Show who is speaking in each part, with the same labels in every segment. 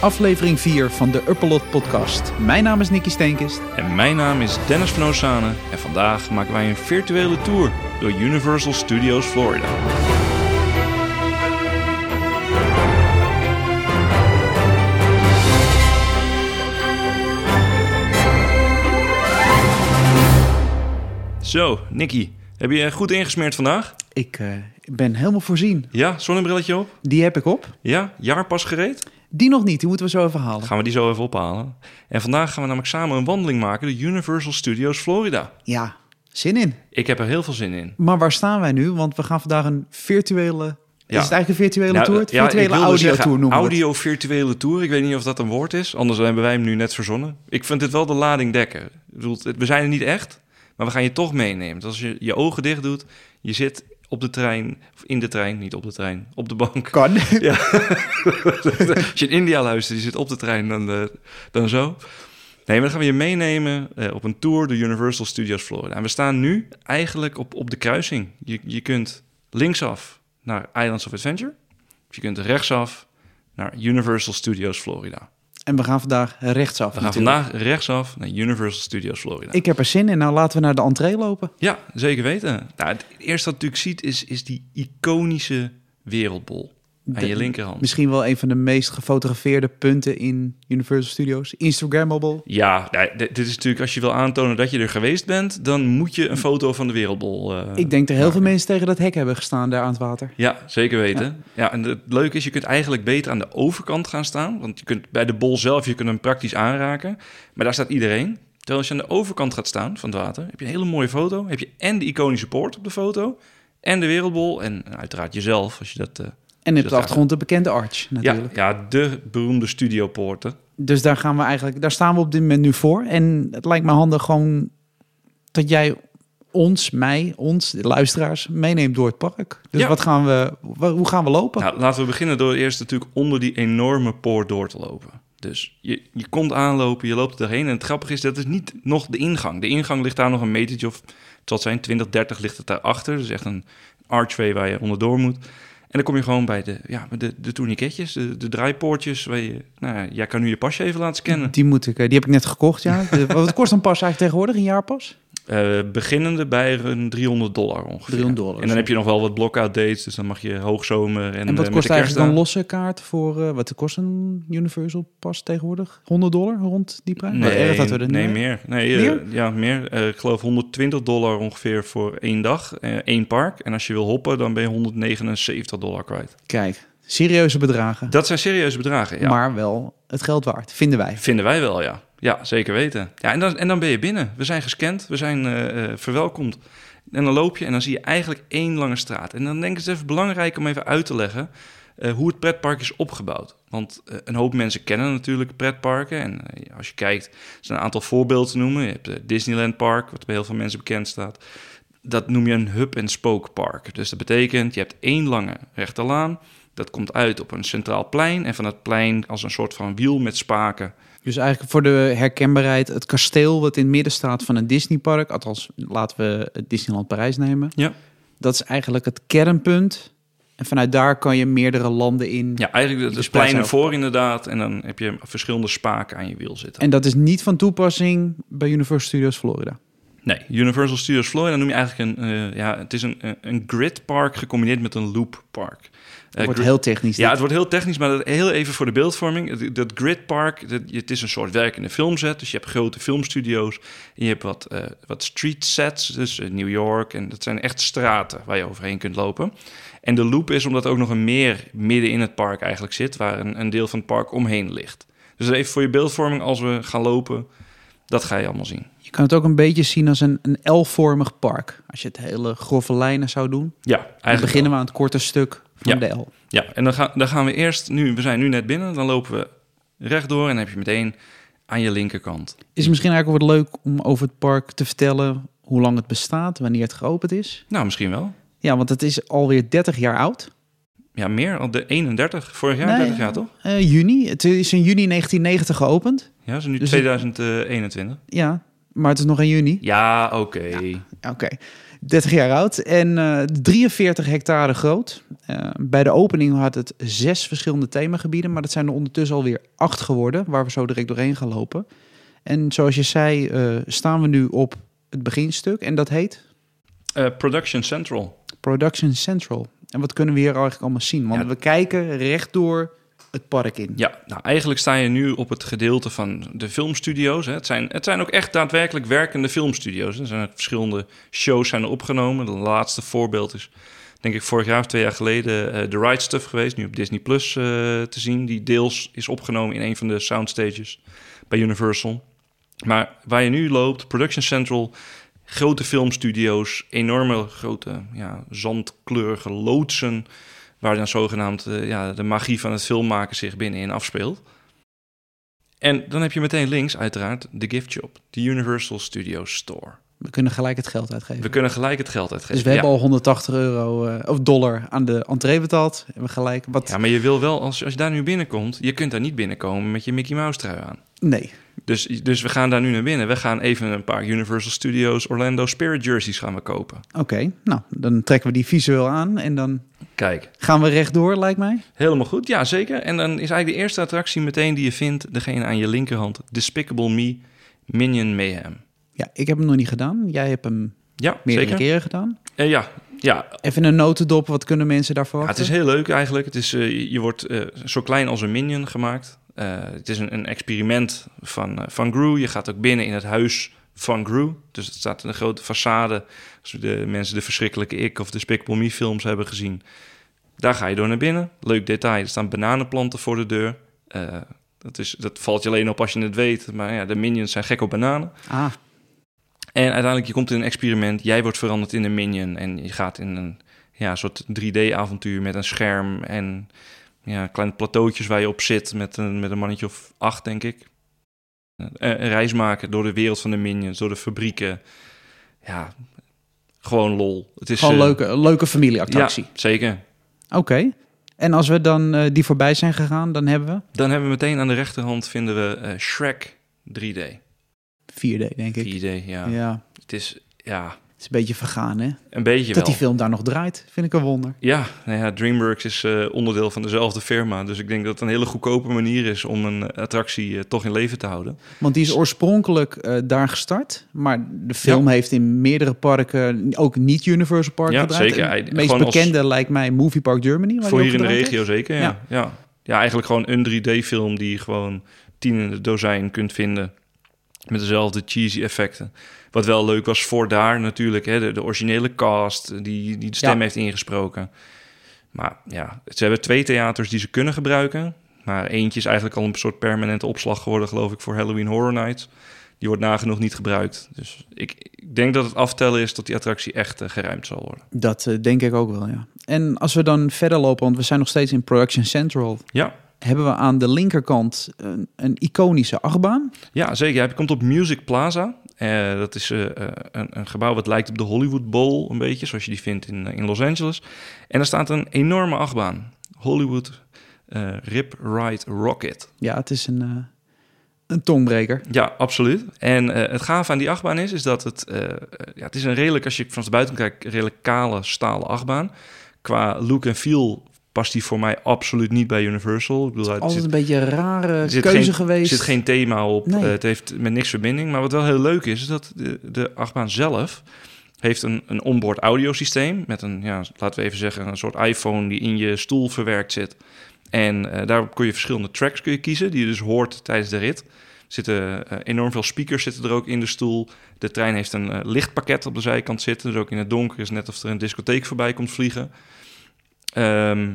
Speaker 1: aflevering 4 van de Uppelot podcast. Mijn naam is Nicky Steenkist.
Speaker 2: En mijn naam is Dennis van Oosane en vandaag maken wij een virtuele tour door Universal Studios Florida. Zo, Nicky, heb je goed ingesmeerd vandaag?
Speaker 1: Ik eh, ben helemaal voorzien.
Speaker 2: Ja, zonnebrilletje op?
Speaker 1: Die heb ik op.
Speaker 2: Ja, jaarpas gereed?
Speaker 1: Die nog niet, die moeten we zo even halen.
Speaker 2: Gaan we die zo even ophalen. En vandaag gaan we namelijk samen een wandeling maken door Universal Studios Florida.
Speaker 1: Ja, zin in.
Speaker 2: Ik heb er heel veel zin in.
Speaker 1: Maar waar staan wij nu? Want we gaan vandaag een virtuele...
Speaker 2: Ja.
Speaker 1: Is het eigenlijk een virtuele
Speaker 2: Nou,
Speaker 1: tour?
Speaker 2: Ja,
Speaker 1: virtuele
Speaker 2: wilde
Speaker 1: audio
Speaker 2: zeggen,
Speaker 1: tour noemen.
Speaker 2: Audio-virtuele tour. Ik weet niet of dat een woord is. Anders hebben wij hem nu net verzonnen. Ik vind dit wel de lading dekken. Ik bedoel, het- we zijn er niet echt, maar we gaan je toch meenemen. Dus als je je ogen dicht doet, je zit op de trein, of in de trein, niet op de trein, op de bank.
Speaker 1: Kan.
Speaker 2: Ja. als je in India luistert, je zit op de trein, dan, eh, dan zo. Nee, maar dan gaan we je meenemen eh, op een tour door Universal Studios Florida. En we staan nu eigenlijk op, op de kruising. Je, je kunt linksaf naar Islands of Adventure. Of je kunt rechtsaf naar Universal Studios Florida.
Speaker 1: En we gaan vandaag rechtsaf.
Speaker 2: We gaan
Speaker 1: natuurlijk.
Speaker 2: vandaag rechtsaf naar Universal Studios Florida.
Speaker 1: Ik heb er zin in. Nou, laten we naar de entree lopen.
Speaker 2: Ja, zeker weten. Nou, het eerste wat natuurlijk ziet is, is die iconische wereldbol aan je linkerhand.
Speaker 1: Misschien wel een van de meest gefotografeerde punten in Universal Studios. Instagrammable.
Speaker 2: Ja, nou, dit is natuurlijk als je wil aantonen dat je er geweest bent, dan moet je een foto van de wereldbol. eh,
Speaker 1: Ik denk dat heel veel mensen tegen dat hek hebben gestaan daar aan het water.
Speaker 2: Ja, zeker weten. Ja. en het leuke is, je kunt eigenlijk beter aan de overkant gaan staan. Want je kunt bij de bol zelf, je kunt hem praktisch aanraken. Maar daar staat iedereen. Terwijl als je aan de overkant gaat staan van het water, heb je een hele mooie foto. Heb je en de iconische poort op de foto, en de wereldbol. En uiteraard jezelf, als je dat... eh,
Speaker 1: En op
Speaker 2: dat
Speaker 1: de achtergrond de bekende arch
Speaker 2: ja,
Speaker 1: natuurlijk.
Speaker 2: ja, de beroemde studiopoorten.
Speaker 1: Dus daar gaan we eigenlijk, daar staan we op dit moment nu voor. En het lijkt me handig gewoon dat jij ons, mij, ons, de luisteraars, meeneemt door het park. Dus
Speaker 2: Ja.
Speaker 1: wat gaan we, hoe gaan we lopen?
Speaker 2: Nou, laten we beginnen door eerst natuurlijk onder die enorme poort door te lopen. Dus je, je komt aanlopen, je loopt erheen. En het grappige is, dat is niet nog de ingang. De ingang ligt daar nog een metertje of, het zal het zijn, 20, 30 ligt het daarachter. Dus echt een archway waar je onderdoor moet. En dan kom je gewoon bij de, ja, de, de tourniquetjes, de, de draaipoortjes. Waar je, nou ja, jij kan nu je pasje even laten scannen.
Speaker 1: Die, moet ik, eh, die heb ik net gekocht, ja. De- wat kost een pas eigenlijk tegenwoordig, een jaarpas?
Speaker 2: Eh, beginnende bij een 300 dollar ongeveer.
Speaker 1: 300 dollar,
Speaker 2: En dan heb je nog wel wat blockout dates, dus dan mag je hoogzomer en,
Speaker 1: En,
Speaker 2: eh,
Speaker 1: wat
Speaker 2: met
Speaker 1: kost eigenlijk een losse kaart voor, eh, wat kost een Universal pas tegenwoordig? 100 dollar rond die prijs? Wat erg dat we
Speaker 2: nee,
Speaker 1: nu-
Speaker 2: meer. Nee, eh,
Speaker 1: Meer?
Speaker 2: ja, meer. Eh, ik geloof 120 dollar ongeveer voor één dag, eh, één park. En als je wil hoppen, dan ben je 179 dollar kwijt.
Speaker 1: Kijk, serieuze bedragen.
Speaker 2: Dat zijn serieuze bedragen, ja.
Speaker 1: Maar wel het geld waard, vinden wij.
Speaker 2: Vinden wij wel, ja. Ja, zeker weten. Ja, en dan, en dan ben je binnen. We zijn gescand, we zijn eh, eh, verwelkomd. En dan loop je en dan zie je eigenlijk één lange straat. En dan denk ik het is even belangrijk om even uit te leggen eh, hoe het pretpark is opgebouwd. Want een hoop mensen kennen natuurlijk pretparken. En als je kijkt, er zijn een aantal voorbeelden te noemen. Je hebt het Disneyland Park, wat bij heel veel mensen bekend staat. Dat noem je een hub-and-spoke park. Dus dat betekent, je hebt één lange rechte laan. Dat komt uit op een centraal plein. En van dat plein als een soort van wiel met spaken
Speaker 1: Dus eigenlijk voor de herkenbaarheid, het kasteel wat in het midden staat van een Disneypark, althans laten we het Disneyland Parijs nemen.
Speaker 2: Ja.
Speaker 1: Dat is eigenlijk het kernpunt. En vanuit daar kan je meerdere landen in.
Speaker 2: Ja, eigenlijk het plein ervoor inderdaad. En dan heb je verschillende spaken aan je wiel zitten.
Speaker 1: En dat is niet van toepassing bij Universal Studios Florida.
Speaker 2: Nee, Universal Studios Florida noem je eigenlijk een... eh, ja, het is een, een- een grid park gecombineerd met een loop park.
Speaker 1: Dat
Speaker 2: Eh,
Speaker 1: wordt
Speaker 2: grid-
Speaker 1: heel technisch.
Speaker 2: Ja, het wordt heel technisch, maar dat, heel even voor de beeldvorming. Dat, dat grid park, dat, het is een soort werkende filmset. Dus je hebt grote filmstudio's. En je hebt wat, eh, wat street sets, dus New York. En dat zijn echt straten waar je overheen kunt lopen. En de loop is omdat er ook nog een meer midden in het park eigenlijk zit... waar een, een deel van het park omheen ligt. Dus even voor je beeldvorming, als we gaan lopen, dat ga je allemaal zien.
Speaker 1: Je kan het ook een beetje zien als een, een L-vormig park. Als je het hele grove lijnen zou doen.
Speaker 2: Ja,
Speaker 1: Dan
Speaker 2: eigenlijk
Speaker 1: beginnen we aan het korte stuk van
Speaker 2: Ja.
Speaker 1: de L.
Speaker 2: Ja, en dan, gaan dan gaan we eerst, nu, we zijn nu net binnen, dan lopen we rechtdoor en dan heb je meteen aan je linkerkant.
Speaker 1: Is het misschien eigenlijk wel leuk om over het park te vertellen hoe lang het bestaat, wanneer het geopend is?
Speaker 2: Nou, misschien wel.
Speaker 1: Ja, want het is alweer 30 jaar oud.
Speaker 2: Ja, meer, al de 31, vorig jaar
Speaker 1: Nee,
Speaker 2: 30 jaar toch?
Speaker 1: Eh, juni. Het is in juni 1990 geopend.
Speaker 2: Ja, ze is nu
Speaker 1: Dus het-
Speaker 2: 2021.
Speaker 1: Ja, maar het is nog in juni.
Speaker 2: Ja, oké.
Speaker 1: Oké. 30 jaar oud en eh 43 hectare groot. Eh, bij de opening had het zes verschillende themagebieden, maar dat zijn er ondertussen alweer acht geworden, waar we zo direct doorheen gaan lopen. En zoals je zei, eh, staan we nu op het beginstuk en dat heet
Speaker 2: Eh, Production Central.
Speaker 1: Production Central. En wat kunnen we hier eigenlijk allemaal zien? Want
Speaker 2: Ja.
Speaker 1: we kijken rechtdoor het park in.
Speaker 2: Ja, nou eigenlijk sta je nu op het gedeelte van de filmstudio's. Hè. Het, zijn, het zijn ook echt daadwerkelijk werkende filmstudio's. Er zijn verschillende shows zijn er opgenomen. De laatste voorbeeld is, denk ik, vorig jaar of twee jaar geleden... eh The Right Stuff geweest, nu op Disney Plus eh, te zien. Die deels is opgenomen in een van de soundstages bij Universal. Maar waar je nu loopt, Production Central... Grote filmstudio's, enorme grote ja, zandkleurige loodsen waar dan zogenaamd eh, ja, de magie van het filmmaken zich binnenin afspeelt. En dan heb je meteen links uiteraard de gift shop, de Universal Studios Store.
Speaker 1: We kunnen gelijk het geld uitgeven.
Speaker 2: We kunnen gelijk het geld uitgeven.
Speaker 1: dus we
Speaker 2: ja.
Speaker 1: hebben al 180 euro eh, of dollar aan de entree betaald. En we gelijk wat.
Speaker 2: Ja, maar je wil wel, als, als je daar nu binnenkomt, je kunt daar niet binnenkomen met je Mickey Mouse trui aan.
Speaker 1: Nee.
Speaker 2: Dus, dus we gaan daar nu naar binnen. We gaan even een paar Universal Studios Orlando Spirit jerseys gaan we kopen.
Speaker 1: Oké, nou dan trekken we die visueel aan en dan
Speaker 2: Kijk,
Speaker 1: gaan we rechtdoor, lijkt mij.
Speaker 2: helemaal goed. Ja, zeker. En dan is eigenlijk de eerste attractie meteen die je vindt, degene aan je linkerhand, Despicable Me Minion Mayhem.
Speaker 1: Ja, ik heb hem nog niet gedaan. Jij hebt hem
Speaker 2: Ja,
Speaker 1: meerdere
Speaker 2: zeker.
Speaker 1: keren gedaan.
Speaker 2: Eh, ja, ja,
Speaker 1: Even een notendop, wat kunnen mensen daarvoor
Speaker 2: Ja, het is heel leuk eigenlijk. Het is, eh, je wordt eh, zo klein als een minion gemaakt. Het is een, een experiment van, van Gru. Je gaat ook binnen in het huis van Gru. Dus het staat in een grote façade. Als de mensen de verschrikkelijke Ik of de Me films hebben gezien. Daar ga je door naar binnen. Leuk detail. Er staan bananenplanten voor de deur. Eh, dat, is, dat valt je alleen op als je het weet. Maar ja, de minions zijn gek op bananen.
Speaker 1: Ah,
Speaker 2: En uiteindelijk, je komt in een experiment. Jij wordt veranderd in een minion. En je gaat in een ja, soort 3D-avontuur met een scherm en ja, kleine plateautjes waar je op zit met een, met een mannetje of acht, denk ik. Een, een reis maken door de wereld van de minions, door de fabrieken. Ja, gewoon lol. Het is
Speaker 1: gewoon
Speaker 2: eh,
Speaker 1: leuke, leuke familieattractie.
Speaker 2: Ja, zeker.
Speaker 1: Oké. En als we dan eh, die voorbij zijn gegaan, dan hebben we
Speaker 2: Dan hebben we meteen aan de rechterhand vinden we eh, Shrek 3D.
Speaker 1: 4D, denk ik.
Speaker 2: 4D, ja.
Speaker 1: Ja,
Speaker 2: Het is ja,
Speaker 1: is een beetje vergaan, hè?
Speaker 2: een beetje
Speaker 1: Dat
Speaker 2: wel.
Speaker 1: die film daar nog draait, vind ik een wonder.
Speaker 2: Ja, nou ja, DreamWorks is eh, onderdeel van dezelfde firma. Dus ik denk dat het een hele goedkope manier is om een eh, attractie eh, toch in leven te houden.
Speaker 1: Want die is oorspronkelijk daar gestart. Maar de film heeft in meerdere parken, ook niet Universal Park
Speaker 2: Ja,
Speaker 1: gedraaid.
Speaker 2: zeker.
Speaker 1: Het meest
Speaker 2: gewoon als-
Speaker 1: bekende lijkt mij Movie Park Germany. waar
Speaker 2: Voor hier in de regio zeker, ja.
Speaker 1: Ja.
Speaker 2: ja. Ja. eigenlijk gewoon een 3D-film die je gewoon tien in het dozijn kunt vinden. Met dezelfde cheesy effecten. Wat wel leuk was voor daar natuurlijk. Hè, de, de originele cast die, die de stem
Speaker 1: Ja.
Speaker 2: heeft ingesproken. Maar ja, ze hebben twee theaters die ze kunnen gebruiken. Maar eentje is eigenlijk al een soort permanente opslag geworden, geloof ik, voor Halloween Horror Nights. Die wordt nagenoeg niet gebruikt. Dus ik, ik denk dat het aftellen is tot die attractie echt eh, geruimd zal worden.
Speaker 1: Dat eh, denk ik ook wel, ja. En als we dan verder lopen, want we zijn nog steeds in Production Central...
Speaker 2: Ja,
Speaker 1: hebben we aan de linkerkant een, een iconische achtbaan.
Speaker 2: Ja, zeker. Je komt op Music Plaza. Eh, dat is eh, eh, een, een gebouw wat lijkt op de Hollywood Bowl, een beetje, zoals je die vindt in, in Los Angeles. En daar staat een enorme achtbaan. Hollywood Rip Ride Rocket.
Speaker 1: Ja, het is een, een tongbreker.
Speaker 2: Ja, absoluut. En het gaaf aan die achtbaan is, is dat het... ja, het is een redelijk, als je van de buiten kijkt, redelijk kale stalen achtbaan. Qua look en feel past die voor mij absoluut niet bij Universal. Ik bedoel, het
Speaker 1: Altijd
Speaker 2: zit-
Speaker 1: een beetje een rare keuze
Speaker 2: geen,
Speaker 1: geweest.
Speaker 2: Er zit geen thema op.
Speaker 1: Nee.
Speaker 2: Eh, het heeft met niks verbinding. Maar wat wel heel leuk is, is dat de, de achtbaan zelf heeft een, een onboard audiosysteem met een, ja, laten we even zeggen, een soort iPhone die in je stoel verwerkt zit. En eh, daarop kun je verschillende tracks kun je kiezen, die je dus hoort tijdens de rit. Er zitten eh, enorm veel speakers zitten er ook in de stoel. De trein heeft een lichtpakket op de zijkant zitten. Dus ook in het donker is net of er een discotheek voorbij komt vliegen. Ehm,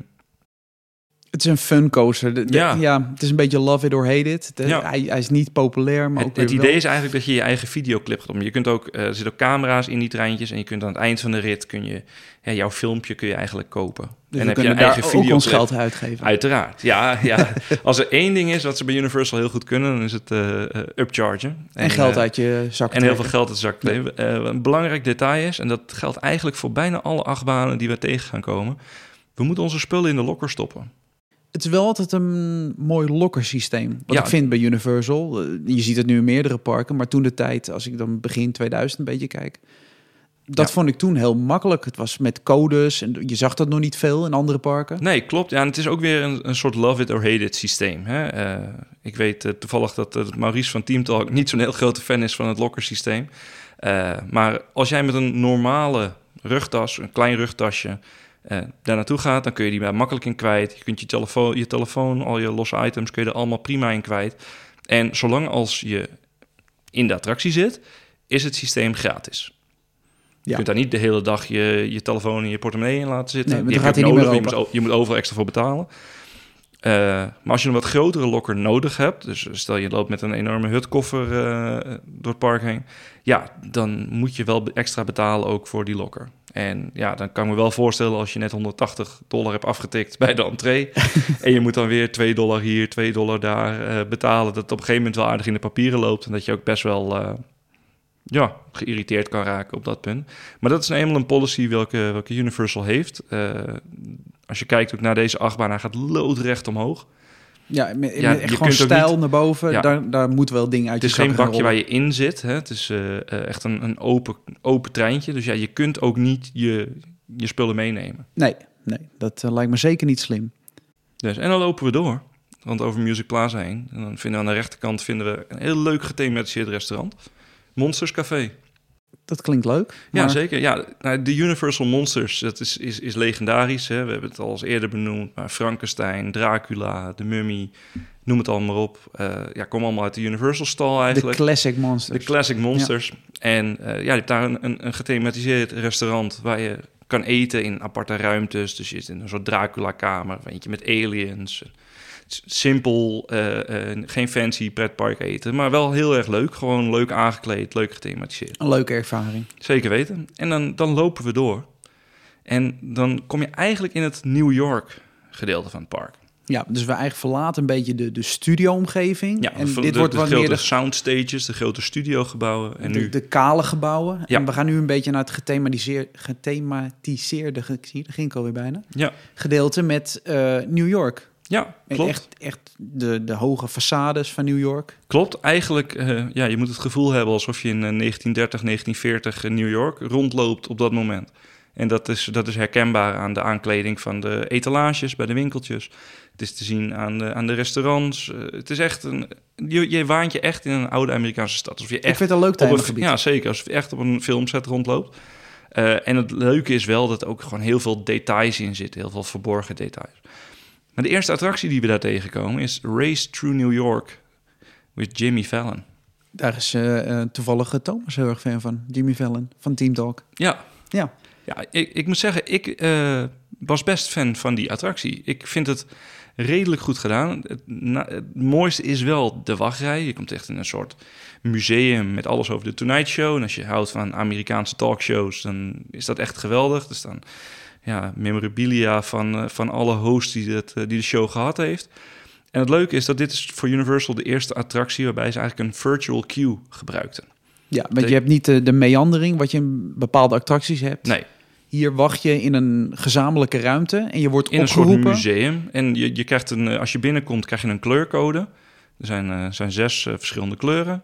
Speaker 1: Het is een fun coaster. De- de-
Speaker 2: Ja.
Speaker 1: ja. het is een beetje love it or hate it. De-
Speaker 2: Ja.
Speaker 1: hij, hij is niet populair, maar ook
Speaker 2: Het, het
Speaker 1: weer
Speaker 2: idee
Speaker 1: wel.
Speaker 2: is eigenlijk dat je je eigen videoclip gaat opnemen. Je kunt ook, eh, er zitten ook camera's in die treintjes en je kunt aan het eind van de rit kun je ja, jouw filmpje kun je eigenlijk kopen.
Speaker 1: Dus
Speaker 2: en heb je een
Speaker 1: daar
Speaker 2: eigen
Speaker 1: ook ons geld uitgeven.
Speaker 2: Uiteraard, ja, ja. Als er één ding is wat ze bij Universal heel goed kunnen, dan is het eh, upchargen.
Speaker 1: en geld uit je zak
Speaker 2: En heel veel geld uit de zak een belangrijk detail is, en dat geldt eigenlijk voor bijna alle achtbanen die we tegen gaan komen. We moeten onze spullen in de lokker stoppen.
Speaker 1: Het is wel altijd een mooi lokkersysteem. Wat
Speaker 2: Ja.
Speaker 1: ik vind bij Universal. Eh, Je ziet het nu in meerdere parken. Maar toen de tijd, als ik dan begin 2000 een beetje kijk... Dat
Speaker 2: Ja.
Speaker 1: vond ik toen heel makkelijk. Het was met codes en je zag dat nog niet veel in andere parken.
Speaker 2: Nee, klopt. Ja, en het is ook weer een, een soort love it or hate it systeem. Hè? Eh, ik weet eh, toevallig dat Maurice van Team Talk niet zo'n heel grote fan is van het locker systeem. Eh, maar als jij met een normale rugtas, een klein rugtasje, eh, daar naartoe gaat, dan kun je die makkelijk in kwijt. Je kunt je telefoon, je telefoon, al je losse items, kun je er allemaal prima in kwijt. En zolang als je in de attractie zit, is het systeem gratis. Je kunt daar niet de hele dag je, je telefoon en je portemonnee in laten zitten.
Speaker 1: Nee,
Speaker 2: Die je nodig, moet, je moet overal extra voor betalen. Eh, maar als je een wat grotere lokker nodig hebt, dus stel je loopt met een enorme hutkoffer eh, door het park heen, ja, dan moet je wel extra betalen ook voor die lokker. En ja, dan kan ik me wel voorstellen als je net 180 dollar hebt afgetikt bij de entree en je moet dan weer 2 dollar hier, 2 dollar daar eh, betalen, dat het op een gegeven moment wel aardig in de papieren loopt en dat je ook best wel ja, geïrriteerd kan raken op dat punt. Maar dat is nou eenmaal een policy welke, welke Universal heeft. Als je kijkt ook naar deze achtbaan, hij gaat loodrecht omhoog.
Speaker 1: Ja, met,
Speaker 2: Ja,
Speaker 1: met gewoon stijl
Speaker 2: niet-
Speaker 1: naar boven.
Speaker 2: Ja.
Speaker 1: Daar, daar moet wel dingen uit
Speaker 2: Het is geen bakje waar je in zit. Hè? Het is eh, eh, echt een, een open, open treintje. Dus ja, je kunt ook niet je, je spullen meenemen.
Speaker 1: Nee, nee, dat eh, lijkt me zeker niet slim.
Speaker 2: Dus, en dan lopen we door. Want over Music Plaza heen. En dan vinden we aan de rechterkant vinden we een heel leuk gethematiseerd restaurant. Monsters Café.
Speaker 1: Dat klinkt leuk.
Speaker 2: Ja,
Speaker 1: maar-
Speaker 2: zeker. Ja, nou, de Universal Monsters, dat is, is, is legendarisch. Hè? We hebben het al eens eerder benoemd. Maar Frankenstein, Dracula, de Mummy, noem het allemaal op. Eh, ja, kom allemaal uit de Universal stal
Speaker 1: De
Speaker 2: eigenlijk.
Speaker 1: classic
Speaker 2: De
Speaker 1: monsters.
Speaker 2: Classic Monsters. En eh, ja, je hebt daar een, een, een gethematiseerd restaurant waar je kan eten in aparte ruimtes. Dus je zit in een soort Dracula-kamer, eentje met aliens. Simpel, eh, eh, geen fancy pretpark eten, maar wel heel erg leuk. Gewoon leuk aangekleed, leuk gethematiseerd.
Speaker 1: Een leuke ervaring.
Speaker 2: Zeker weten. En dan, dan lopen we door. En dan kom je eigenlijk in het New York gedeelte van het park.
Speaker 1: Ja, dus we eigenlijk verlaten een beetje de, de studio-omgeving.
Speaker 2: Ja,
Speaker 1: en
Speaker 2: de,
Speaker 1: dit
Speaker 2: de,
Speaker 1: wordt
Speaker 2: de
Speaker 1: wat
Speaker 2: grote
Speaker 1: meer de,
Speaker 2: soundstages, de grote studiogebouwen. En
Speaker 1: de,
Speaker 2: nu
Speaker 1: de kale gebouwen.
Speaker 2: Ja.
Speaker 1: En we gaan nu een beetje naar het gethematiseer, gethematiseerde, ge- zie daar ging ik alweer bijna,
Speaker 2: Ja,
Speaker 1: gedeelte met eh, New York.
Speaker 2: Ja klopt.
Speaker 1: Echt, echt de, de hoge façades van New York.
Speaker 2: Klopt, eigenlijk, eh, ja, je moet het gevoel hebben alsof je in eh, 1930, 1940 in New York rondloopt op dat moment. En dat is, dat is herkenbaar aan de aankleding van de etalages bij de winkeltjes. Het is te zien aan de, aan de restaurants. Eh, het is echt een, je, je waant je echt in een oude Amerikaanse stad. Alsof je
Speaker 1: ik
Speaker 2: echt
Speaker 1: vind het een leuk
Speaker 2: op een,
Speaker 1: themagebied.
Speaker 2: ja, zeker. Alsof je echt op een filmset rondloopt. Eh, en het leuke is wel dat er ook gewoon heel veel details in zitten. Heel veel verborgen details. Maar de eerste attractie die we daar tegenkomen is Race Through New York with Jimmy Fallon.
Speaker 1: Daar is eh, toevallig Thomas heel erg fan van. Jimmy Fallon van Team Talk.
Speaker 2: Ja,
Speaker 1: Ja,
Speaker 2: ja ik, ik moet zeggen, ik eh, was best fan van die attractie. Ik vind het redelijk goed gedaan. Het, na- het mooiste is wel de wachtrij. Je komt echt in een soort museum met alles over de Tonight Show. En als je houdt van Amerikaanse talkshows, dan is dat echt geweldig. Er staan ja, memorabilia van, eh, van alle hosts die, het, eh, die de show gehad heeft. En het leuke is dat dit is voor Universal de eerste attractie waarbij ze eigenlijk een virtual queue gebruikten.
Speaker 1: ja want
Speaker 2: De-
Speaker 1: je hebt niet de, de meandering wat je in bepaalde attracties hebt.
Speaker 2: Nee,
Speaker 1: Hier wacht je in een gezamenlijke ruimte en je wordt
Speaker 2: in een soort
Speaker 1: opgeroepen.
Speaker 2: museum. En je, je krijgt een, eh, als je binnenkomt, krijg je een kleurcode. Er zijn, eh, zijn zes eh, verschillende kleuren.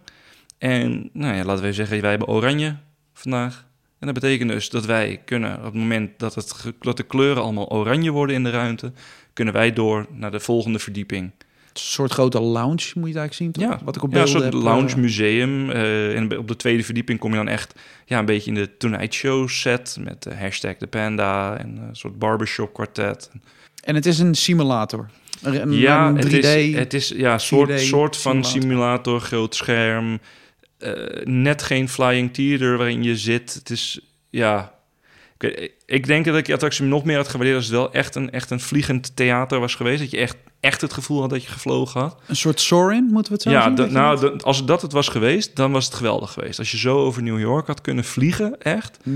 Speaker 2: En nou ja, laten we even zeggen, wij hebben oranje vandaag. En dat betekent dus dat wij kunnen, op het moment dat, het, dat de kleuren allemaal oranje worden in de ruimte, kunnen wij door naar de volgende verdieping.
Speaker 1: Een soort grote lounge moet je het eigenlijk zien, toch?
Speaker 2: Ja,
Speaker 1: Wat ik op
Speaker 2: Ja, een soort
Speaker 1: heb,
Speaker 2: lounge
Speaker 1: eh,
Speaker 2: museum. eh, en op de tweede verdieping kom je dan echt ja, een beetje in de Tonight Show set met de hashtag de panda en een soort barbershop kwartet.
Speaker 1: En het is een simulator. Een,
Speaker 2: ja,
Speaker 1: een 3D.
Speaker 2: het is, het is ja, soort,
Speaker 1: 4D
Speaker 2: soort van
Speaker 1: simulator,
Speaker 2: groot scherm. Eh, net geen flying theater waarin je zit. Het is, ja... Ik, ik denk dat ik die attractie nog meer had gewaardeerd als het wel echt een, echt een vliegend theater was geweest. Dat je echt, echt het gevoel had dat je gevlogen had.
Speaker 1: Een soort Sorin, moeten we het zo
Speaker 2: ja,
Speaker 1: zien? je
Speaker 2: nou, als dat het was geweest, dan was het geweldig geweest. Als je zo over New York had kunnen vliegen, echt.
Speaker 1: Hm.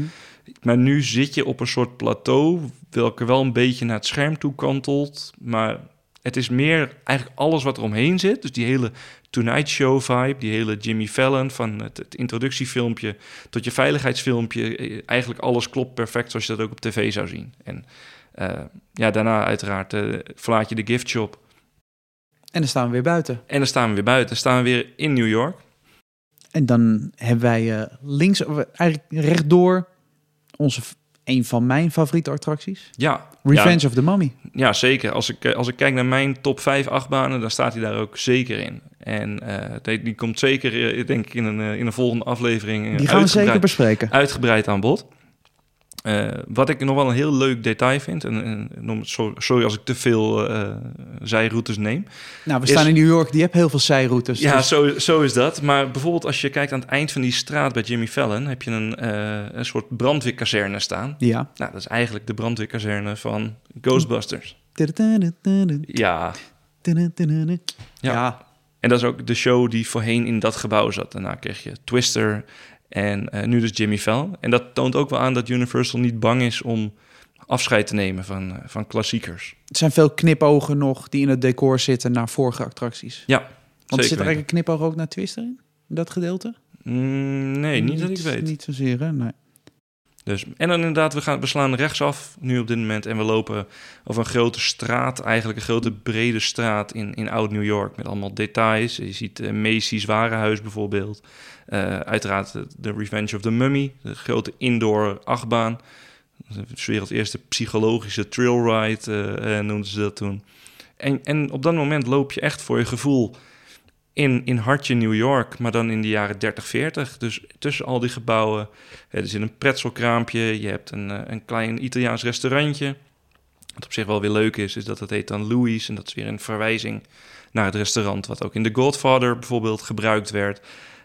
Speaker 2: Maar nu zit je op een soort plateau, welke wel een beetje naar het scherm toe kantelt. Maar het is meer eigenlijk alles wat er omheen zit. Dus die hele Tonight Show vibe, die hele Jimmy Fallon van het, het introductiefilmpje tot je veiligheidsfilmpje. Eh, Eigenlijk alles klopt perfect zoals je dat ook op tv zou zien. En eh, ja, daarna uiteraard eh verlaat je de gift shop.
Speaker 1: En dan staan we weer buiten.
Speaker 2: En dan staan we weer buiten. Dan staan we weer in New York.
Speaker 1: En dan hebben wij eh, links, of eigenlijk rechtdoor onze, een van mijn favoriete attracties.
Speaker 2: Ja,
Speaker 1: Revenge
Speaker 2: ja,
Speaker 1: of the Mummy.
Speaker 2: ja, zeker. Als ik, als ik kijk naar mijn top 5 achtbanen, dan staat hij daar ook zeker in. En eh, die, die komt zeker, eh, denk ik, in een, eh, in een volgende aflevering
Speaker 1: Die gaan we zeker
Speaker 2: uitgebreid-
Speaker 1: bespreken.
Speaker 2: uitgebreid aan bod. Wat ik nog wel een heel leuk detail vind, en, en sorry als ik te veel zijroutes neem.
Speaker 1: Nou, we
Speaker 2: is-
Speaker 1: staan in New York, die hebben heel veel zijroutes.
Speaker 2: ja,
Speaker 1: dus-
Speaker 2: zo, zo is dat. Maar bijvoorbeeld als je kijkt aan het eind van die straat bij Jimmy Fallon, heb je een, een soort brandweerkazerne staan.
Speaker 1: ja.
Speaker 2: Nou, dat is eigenlijk de brandweerkazerne van Ghostbusters. Ja,
Speaker 1: Ja.
Speaker 2: Ja. En dat is ook de show die voorheen in dat gebouw zat. Daarna kreeg je Twister en eh, nu dus Jimmy Fallon. En dat toont ook wel aan dat Universal niet bang is om afscheid te nemen van, eh, van klassiekers.
Speaker 1: Het zijn veel knipogen nog die in het decor zitten naar vorige attracties.
Speaker 2: Ja,
Speaker 1: Want
Speaker 2: zeker
Speaker 1: zit er eigenlijk een knipoog ook naar Twister in? In dat gedeelte?
Speaker 2: Mm, nee, niet, dat ik weet.
Speaker 1: Niet zozeer, hè? Nee.
Speaker 2: Dus, en dan inderdaad, we, gaan, we slaan rechtsaf nu op dit moment en we lopen over een grote straat, eigenlijk een grote brede straat in, in Oud-New York met allemaal details. Je ziet uh, Macy's warenhuis bijvoorbeeld. Uh, uiteraard de, Revenge of the Mummy, de grote indoor achtbaan. De eerste psychologische trailride uh, noemden ze dat toen. En, en op dat moment loop je echt voor je gevoel in, in hartje New York, maar dan in de jaren 30, 40. Dus tussen al die gebouwen. Er zit een pretzelkraampje, je hebt een, een klein Italiaans restaurantje. Wat op zich wel weer leuk is, is dat het heet dan Louis. En dat is weer een verwijzing naar het restaurant, wat ook in The Godfather bijvoorbeeld gebruikt werd.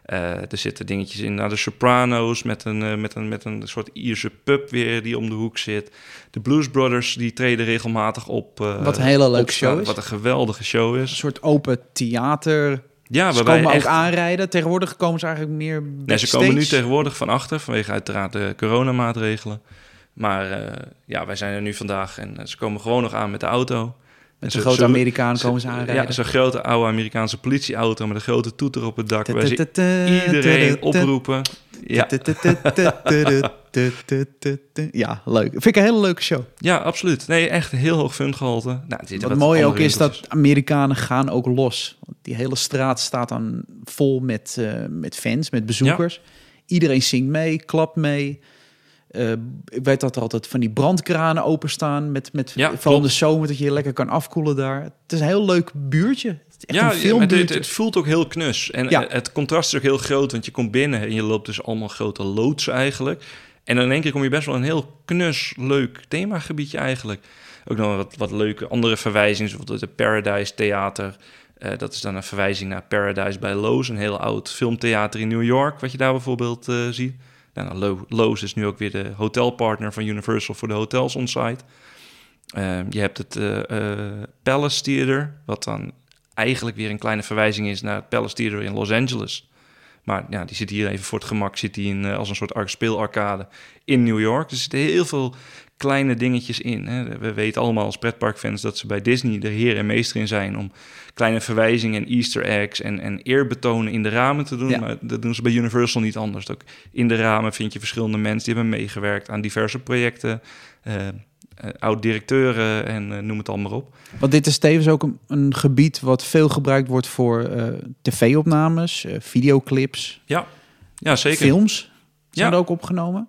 Speaker 2: Uh, er zitten dingetjes in naar de Sopranos met een, uh, met, een, met een soort Ierse pub weer die om de hoek zit. De Blues Brothers die treden regelmatig op. Uh,
Speaker 1: wat een hele leuke show is.
Speaker 2: Wat een geweldige show is.
Speaker 1: Een soort open theater.
Speaker 2: Ja,
Speaker 1: ze komen echt... ook aanrijden. Tegenwoordig komen ze eigenlijk meer
Speaker 2: Nee, ze komen nu tegenwoordig van achter vanwege uiteraard de coronamaatregelen. Maar uh, ja, wij zijn er nu vandaag en ze komen gewoon nog aan met de auto.
Speaker 1: Met een grote Amerikaan komen ze aanrijden.
Speaker 2: Ja, zo'n grote oude Amerikaanse politieauto met een grote toeter op het dak. Waar ze iedereen oproepen. Ja.
Speaker 1: ja, leuk. Vind ik een hele leuke show.
Speaker 2: Ja, absoluut. Nee, echt heel hoog fungehalte. Nou,
Speaker 1: wat wat mooi ook is dat Amerikanen gaan ook los. Die hele straat staat dan vol met, uh, met fans, met bezoekers. Ja. Iedereen zingt mee, klapt mee. Uh, ik weet dat er altijd van die brandkranen openstaan met, met
Speaker 2: ja,
Speaker 1: vooral de zomer dat je je lekker kan afkoelen daar. Het is een heel leuk buurtje. Het is echt
Speaker 2: ja,
Speaker 1: een.
Speaker 2: Het, het, voelt ook heel knus. En ja. het contrast is ook heel groot, want je komt binnen en je loopt dus allemaal grote loodsen eigenlijk. En dan in één keer kom je best wel een heel knus, leuk themagebiedje eigenlijk. Ook nog wat, wat leuke andere verwijzingen, zoals het Paradise Theater. Uh, dat is dan een verwijzing naar Paradise bij Lowe's, een heel oud filmtheater in New York, wat je daar bijvoorbeeld uh, ziet. Nou, Lowe's is nu ook weer de hotelpartner van Universal voor de hotels on-site. Uh, je hebt het uh, uh, Palace Theater, wat dan eigenlijk weer een kleine verwijzing is naar het Palace Theater in Los Angeles. Maar ja, die zit hier even voor het gemak, zit die in, als een soort speelarcade in New York. Dus er zitten heel veel kleine dingetjes in. Hè. We weten allemaal als pretparkfans dat ze bij Disney de heer en meester in zijn om kleine verwijzingen en easter eggs en, en eerbetonen in de ramen te doen.
Speaker 1: Ja.
Speaker 2: Maar dat doen ze bij Universal niet anders. Ook in de ramen vind je verschillende mensen die hebben meegewerkt aan diverse projecten. Uh, uh, oud-directeuren en uh, noem het allemaal op.
Speaker 1: Want dit is tevens ook een, een gebied wat veel gebruikt wordt voor uh, tv-opnames, videoclips.
Speaker 2: Ja, ja zeker.
Speaker 1: Films zijn
Speaker 2: Ja.
Speaker 1: er ook opgenomen.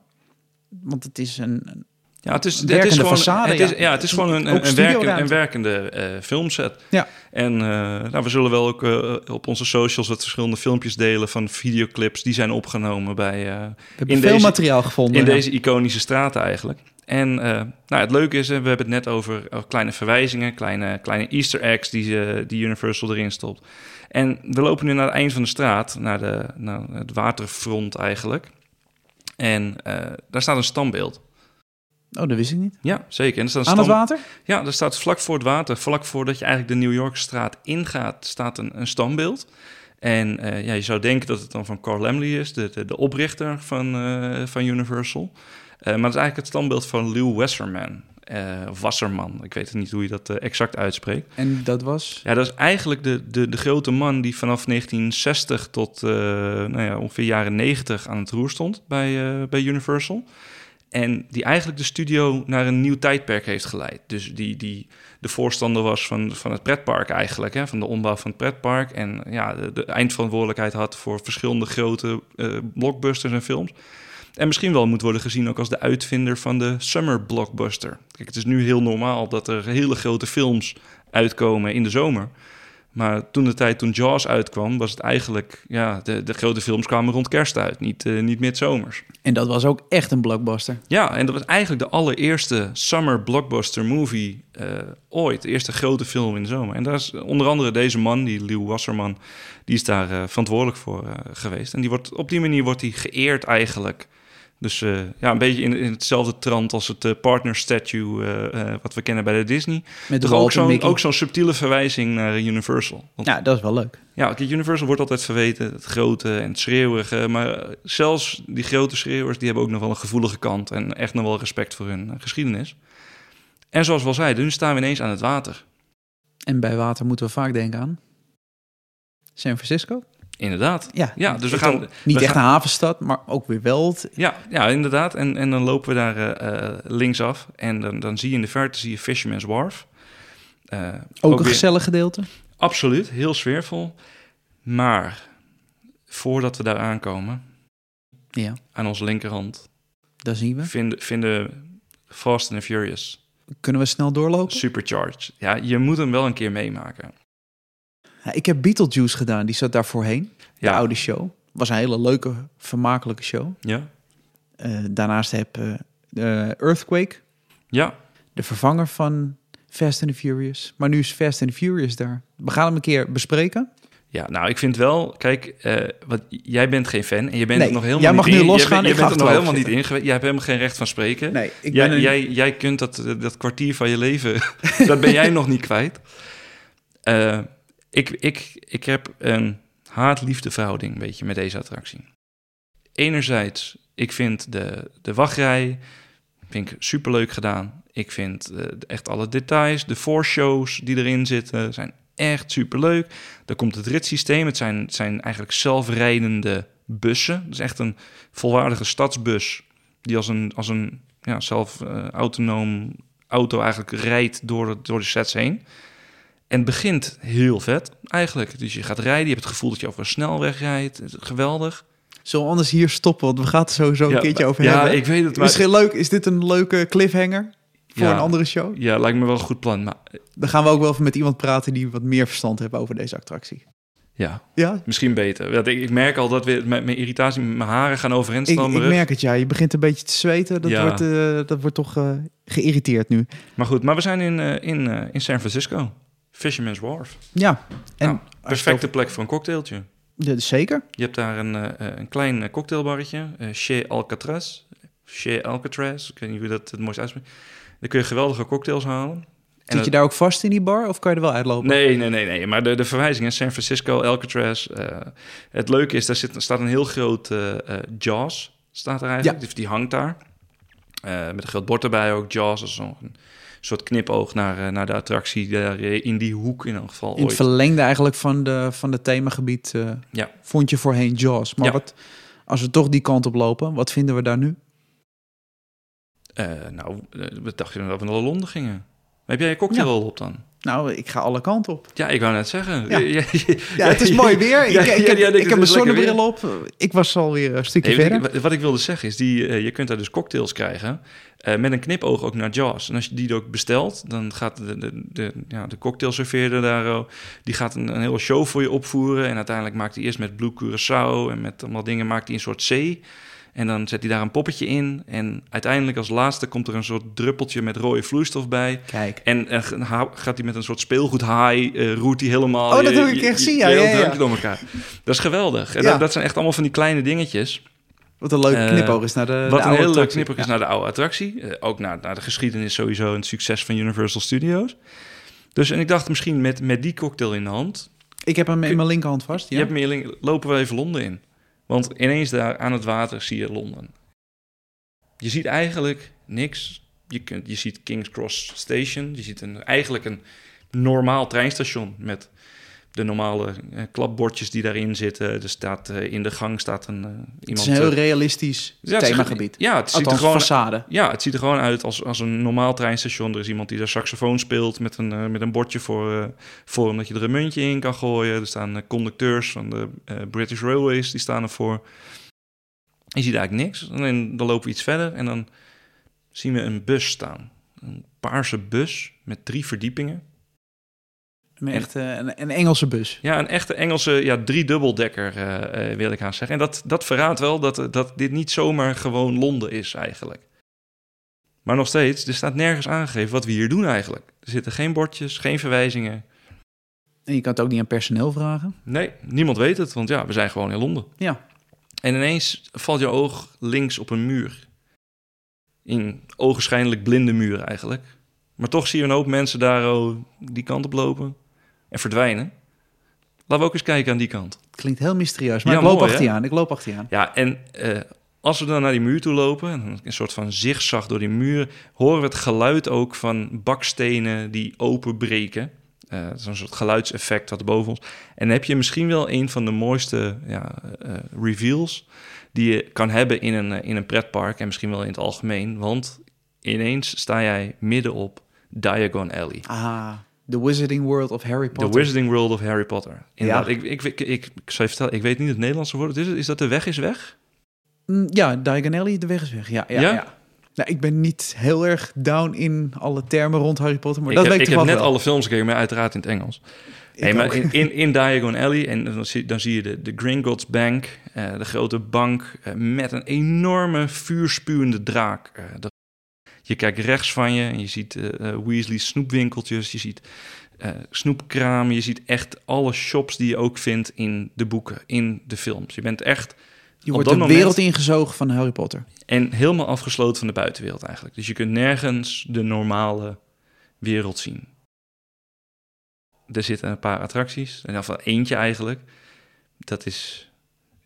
Speaker 1: Want het is een, een
Speaker 2: Ja, het is,
Speaker 1: Een
Speaker 2: het is gewoon,
Speaker 1: façade,
Speaker 2: het is,
Speaker 1: ja.
Speaker 2: het is gewoon een, een, werken, een werkende eh, filmset.
Speaker 1: Ja.
Speaker 2: En eh, nou, we zullen wel ook eh, op onze socials wat verschillende filmpjes delen van videoclips die zijn opgenomen bij,
Speaker 1: we hebben
Speaker 2: in
Speaker 1: veel
Speaker 2: deze-
Speaker 1: materiaal gevonden.
Speaker 2: in
Speaker 1: ja.
Speaker 2: deze iconische straten eigenlijk. En nou, het leuke is, we hebben het net over kleine verwijzingen, kleine, kleine easter eggs die, die Universal erin stopt. En we lopen nu naar het eind van de straat, naar, de, naar het waterfront eigenlijk. En daar staat een standbeeld.
Speaker 1: Oh, dat wist ik niet.
Speaker 2: Ja, zeker. En er staat
Speaker 1: Aan het water?
Speaker 2: ja, er staat vlak voor het water, vlak voordat je eigenlijk de New Yorkstraat ingaat, staat een, een standbeeld. En eh, ja, je zou denken dat het dan van Carl Laemmle is, de, de, de oprichter van, eh, van Universal. Eh, maar het is eigenlijk het standbeeld van Lou Wasserman. Wasserman, ik weet niet hoe je dat exact uitspreekt.
Speaker 1: En dat was...
Speaker 2: Ja, dat is eigenlijk de, de, de grote man die vanaf 1960 tot nou ja, ongeveer jaren 90 aan het roer stond bij, bij Universal. En die eigenlijk de studio naar een nieuw tijdperk heeft geleid. Dus die, die de voorstander was van, van het pretpark eigenlijk, hè, van de ombouw van het pretpark. En ja, de, de eindverantwoordelijkheid had voor verschillende grote eh, blockbusters en films. En misschien wel moet worden gezien ook als de uitvinder van de summer blockbuster. Kijk, het is nu heel normaal dat er hele grote films uitkomen in de zomer. Maar toen de tijd toen Jaws uitkwam, was het eigenlijk... Ja, de, de grote films kwamen rond kerst uit, niet, uh, niet midzomers.
Speaker 1: En dat was ook echt een blockbuster.
Speaker 2: Ja, en dat was eigenlijk de allereerste summer blockbuster movie uh, ooit. De eerste grote film in de zomer. En daar is onder andere deze man, die Lew Wasserman... die is daar uh, verantwoordelijk voor geweest. En die wordt, op die manier wordt hij geëerd eigenlijk... Dus uh, ja, een beetje in, in, hetzelfde trant als het uh, partner statue uh, wat we kennen bij de Disney.
Speaker 1: Met
Speaker 2: Toch ook zo'n ook zo'n subtiele verwijzing naar Universal.
Speaker 1: Want, ja, dat is wel leuk.
Speaker 2: Ja, Universal wordt altijd verweten, het grote en het schreeuwige. Maar zelfs die grote schreeuwers, die hebben ook nog wel een gevoelige kant. En echt nog wel respect voor hun geschiedenis. En zoals we al zeiden, nu staan we ineens aan het water.
Speaker 1: En bij water moeten we vaak denken aan San Francisco.
Speaker 2: Inderdaad.
Speaker 1: Ja,
Speaker 2: ja dus we gaan...
Speaker 1: Niet
Speaker 2: we
Speaker 1: echt
Speaker 2: gaan,
Speaker 1: een havenstad, maar ook weer wel.
Speaker 2: Ja, ja inderdaad. En, en dan lopen we daar uh, linksaf. En dan, dan zie je in de verte zie je Fisherman's Wharf.
Speaker 1: Uh, ook, ook, een weer... gezellig gedeelte?
Speaker 2: Absoluut, heel sfeervol. Maar voordat we daar aankomen,
Speaker 1: ja.
Speaker 2: aan onze linkerhand...
Speaker 1: Daar zien we.
Speaker 2: Vinden, vinden Fast and Furious.
Speaker 1: Kunnen we snel doorlopen?
Speaker 2: Supercharged. Ja, je moet hem wel een keer meemaken.
Speaker 1: Ik heb Beetlejuice gedaan, die zat daar voorheen. De
Speaker 2: Ja.
Speaker 1: oude show. Was een hele leuke, vermakelijke show.
Speaker 2: Ja?
Speaker 1: Eh, daarnaast heb eh Earthquake,
Speaker 2: Ja,
Speaker 1: de vervanger van Fast and the Furious. Maar nu is Fast and the Furious daar. We gaan hem een keer bespreken.
Speaker 2: Ja, nou, ik vind wel, kijk, eh, wat, jij bent geen fan en je bent
Speaker 1: Nee,
Speaker 2: er nog helemaal
Speaker 1: jij
Speaker 2: niet
Speaker 1: mag nu
Speaker 2: in.
Speaker 1: losgaan,
Speaker 2: Je, bent, er nog helemaal niet in geweest. Jij hebt helemaal geen recht van spreken.
Speaker 1: Nee, ik
Speaker 2: jij,
Speaker 1: ben een-
Speaker 2: jij, jij kunt dat, dat kwartier van je leven, dat ben jij nog niet kwijt. Ik, ik, ik heb een haat-liefde verhouding, beetje, met deze attractie. Enerzijds, ik vind de, de wachtrij vind ik superleuk gedaan. Ik vind eh, echt alle details, de voorshows die erin zitten, zijn echt superleuk. Dan komt het ritssysteem. Het zijn, zijn eigenlijk zelfrijdende bussen. Is echt een volwaardige stadsbus die als een, als een ja, zelf eh, autonoom auto eigenlijk rijdt door door de sets heen. En het begint heel vet eigenlijk. Dus je gaat rijden, je hebt het gevoel dat je over een snelweg rijdt. Geweldig.
Speaker 1: Zullen we anders hier stoppen? Want we gaan het sowieso een
Speaker 2: Ja,
Speaker 1: keertje over
Speaker 2: ja,
Speaker 1: hebben.
Speaker 2: ik weet het, maar-
Speaker 1: Misschien leuk. Is dit een leuke cliffhanger voor
Speaker 2: Ja.
Speaker 1: een andere show?
Speaker 2: Ja, lijkt me wel een goed plan. Maar
Speaker 1: Dan gaan we ook wel even met iemand praten die wat meer verstand heeft over deze attractie.
Speaker 2: ja,
Speaker 1: Ja,
Speaker 2: misschien beter. Ik, merk al dat weer met mijn irritatie, mijn haren gaan overeind
Speaker 1: ik,
Speaker 2: staan.
Speaker 1: merk het ja. Je begint een beetje te zweten. Dat,
Speaker 2: Ja.
Speaker 1: wordt, eh, dat wordt toch eh, geïrriteerd nu.
Speaker 2: Maar goed, maar we zijn in, eh, in, in San Francisco. Fisherman's Wharf.
Speaker 1: Ja, en
Speaker 2: Nou, perfecte plek voor een cocktailtje.
Speaker 1: Ja, dus zeker.
Speaker 2: Je hebt daar een, eh, eh, een klein eh, cocktailbarretje, eh Chez Alcatraz. Chez Alcatraz, ik weet niet hoe dat het mooist uitspreekt. Daar kun je geweldige cocktails halen. En
Speaker 1: Zit je daar ook vast in die bar of kan je er wel uitlopen?
Speaker 2: Nee, nee, nee, nee. Maar de, de verwijzing is San Francisco, Alcatraz. eh, het leuke is, daar zit, staat een heel groot eh, eh, Jaws. Staat er eigenlijk. Die, die hangt daar. Eh, met een groot bord erbij ook. Jaws, dat is zo'n soort knipoog naar, eh, naar de attractie. Daar eh, in die hoek in elk geval
Speaker 1: In het verlengde eigenlijk van, de, van het themagebied eh,
Speaker 2: Ja.
Speaker 1: vond je voorheen Jaws. Maar
Speaker 2: Ja.
Speaker 1: wat, als we toch die kant op lopen, wat vinden we daar nu?
Speaker 2: Eh, nou, we dachten dat we naar Londen gingen. Heb jij je cocktail
Speaker 1: Ja.
Speaker 2: op dan?
Speaker 1: Nou, ik ga alle kanten op.
Speaker 2: Ja, ik wou net zeggen.
Speaker 1: Ja.
Speaker 2: Ja,
Speaker 1: Ja, het is mooi weer. Ik, ik, heb, ik mijn
Speaker 2: lekker
Speaker 1: zonnebril op. Ik was alweer een stukje
Speaker 2: Nee,
Speaker 1: verder.
Speaker 2: ik, wat ik wilde zeggen is, die, eh, je kunt daar dus cocktails krijgen eh, met een knipoog ook naar Jaws. En als je die ook bestelt, dan gaat de, de, de, ja, de cocktailserveerder daar, die gaat een, een hele show voor je opvoeren. En uiteindelijk maakt hij eerst met Blue Curaçao en met allemaal dingen maakt hij een soort zee. En dan zet hij daar een poppetje in. En uiteindelijk als laatste komt er een soort druppeltje met rode vloeistof bij.
Speaker 1: Kijk.
Speaker 2: En, en ga- gaat hij met een soort speelgoedhaai, eh roert hij helemaal...
Speaker 1: Oh, dat heb ik echt gezien, ja,
Speaker 2: je hele
Speaker 1: ja, ja.
Speaker 2: door elkaar. Dat is geweldig. En
Speaker 1: Ja.
Speaker 2: dat, dat zijn echt allemaal van die kleine dingetjes.
Speaker 1: Wat een leuke
Speaker 2: Eh,
Speaker 1: knipoog is naar de, de
Speaker 2: Wat een hele leuke
Speaker 1: attractie.
Speaker 2: knippig is naar de oude attractie. Eh, ook naar, naar de geschiedenis sowieso en het succes van Universal Studios. Dus en ik dacht misschien met, met die cocktail in de hand...
Speaker 1: Ik heb hem in mijn linkerhand vast. Ja.
Speaker 2: Je hebt meer lopen we even Londen in. Want ineens daar aan het water zie je Londen. Je ziet eigenlijk niks. Je, kunt, je ziet King's Cross Station. Je ziet een, eigenlijk een normaal treinstation met de normale eh, klapbordjes die daarin zitten. Er staat, eh, in de gang staat een, eh, iemand...
Speaker 1: het is een heel
Speaker 2: eh,
Speaker 1: realistisch
Speaker 2: ja,
Speaker 1: themagebied.
Speaker 2: Ja, het ziet er gewoon
Speaker 1: façade.
Speaker 2: ja, het ziet er gewoon uit als, als een normaal treinstation. Er is iemand die daar saxofoon speelt met een, eh, met een bordje voor, eh, voor hem dat je er een muntje in kan gooien. Er staan eh, conducteurs van de eh, British Railways, die staan ervoor. Je ziet eigenlijk niks. En dan lopen we iets verder en dan zien we een bus staan. Een paarse bus met drie verdiepingen.
Speaker 1: Een, echte, een, een Engelse bus.
Speaker 2: Ja, een echte Engelse ja, driedubeldekker uh, uh, wil ik haar zeggen. En dat, dat verraadt wel dat, dat dit niet zomaar gewoon Londen is eigenlijk. Maar nog steeds, er staat nergens aangegeven wat we hier doen eigenlijk. Er zitten geen bordjes, geen verwijzingen.
Speaker 1: En je kan het ook niet aan personeel vragen?
Speaker 2: Nee, niemand weet het, want ja, we zijn gewoon in Londen.
Speaker 1: Ja.
Speaker 2: En ineens valt je oog links op een muur. In ogenschijnlijk blinde muur eigenlijk. Maar toch zie je een hoop mensen daar oh, die kant op lopen en verdwijnen. Laten we ook eens kijken aan die kant.
Speaker 1: Klinkt heel mysterieus, maar ja, ik loop achter je aan. Ik loop achter je aan.
Speaker 2: Ja, en uh, als we dan naar die muur toe lopen, een soort van zigzag door die muur, horen we het geluid ook van bakstenen die openbreken. Uh, is een soort geluidseffect wat boven ons. En dan heb je misschien wel een van de mooiste ja, uh, reveals die je kan hebben in een, in een pretpark en misschien wel in het algemeen. Want ineens sta jij midden op Diagon Alley.
Speaker 1: Ah, The Wizarding World of Harry Potter.
Speaker 2: The Wizarding World of Harry Potter. Inderdaad, ja. ik, ik, ik, ik, ik, zou je vertellen, ik weet niet het Nederlandse woord. Is, is dat de weg is weg?
Speaker 1: Mm, ja, Diagon Alley, de weg is weg. Ja, ja, ja? ja. Nou, ik ben niet heel erg down in alle termen rond Harry Potter, maar
Speaker 2: ik
Speaker 1: dat
Speaker 2: heb,
Speaker 1: weet
Speaker 2: ik heb net alle films gekeken, maar uiteraard in het Engels. Nee, maar in, in, in, Diagon Alley, en dan zie, dan zie je de, de Gringotts Bank, uh, de grote bank, uh, met een enorme vuurspuwende draak. Uh, dat, je kijkt rechts van je en je ziet Weasley snoepwinkeltjes, je ziet snoepkramen, je ziet echt alle shops die je ook vindt in de boeken, in de films. Je bent echt...
Speaker 1: Je wordt de moment, wereld ingezogen van Harry Potter.
Speaker 2: En helemaal afgesloten van de buitenwereld eigenlijk. Dus je kunt nergens de normale wereld zien. Er zitten een paar attracties, en van eentje eigenlijk. Dat is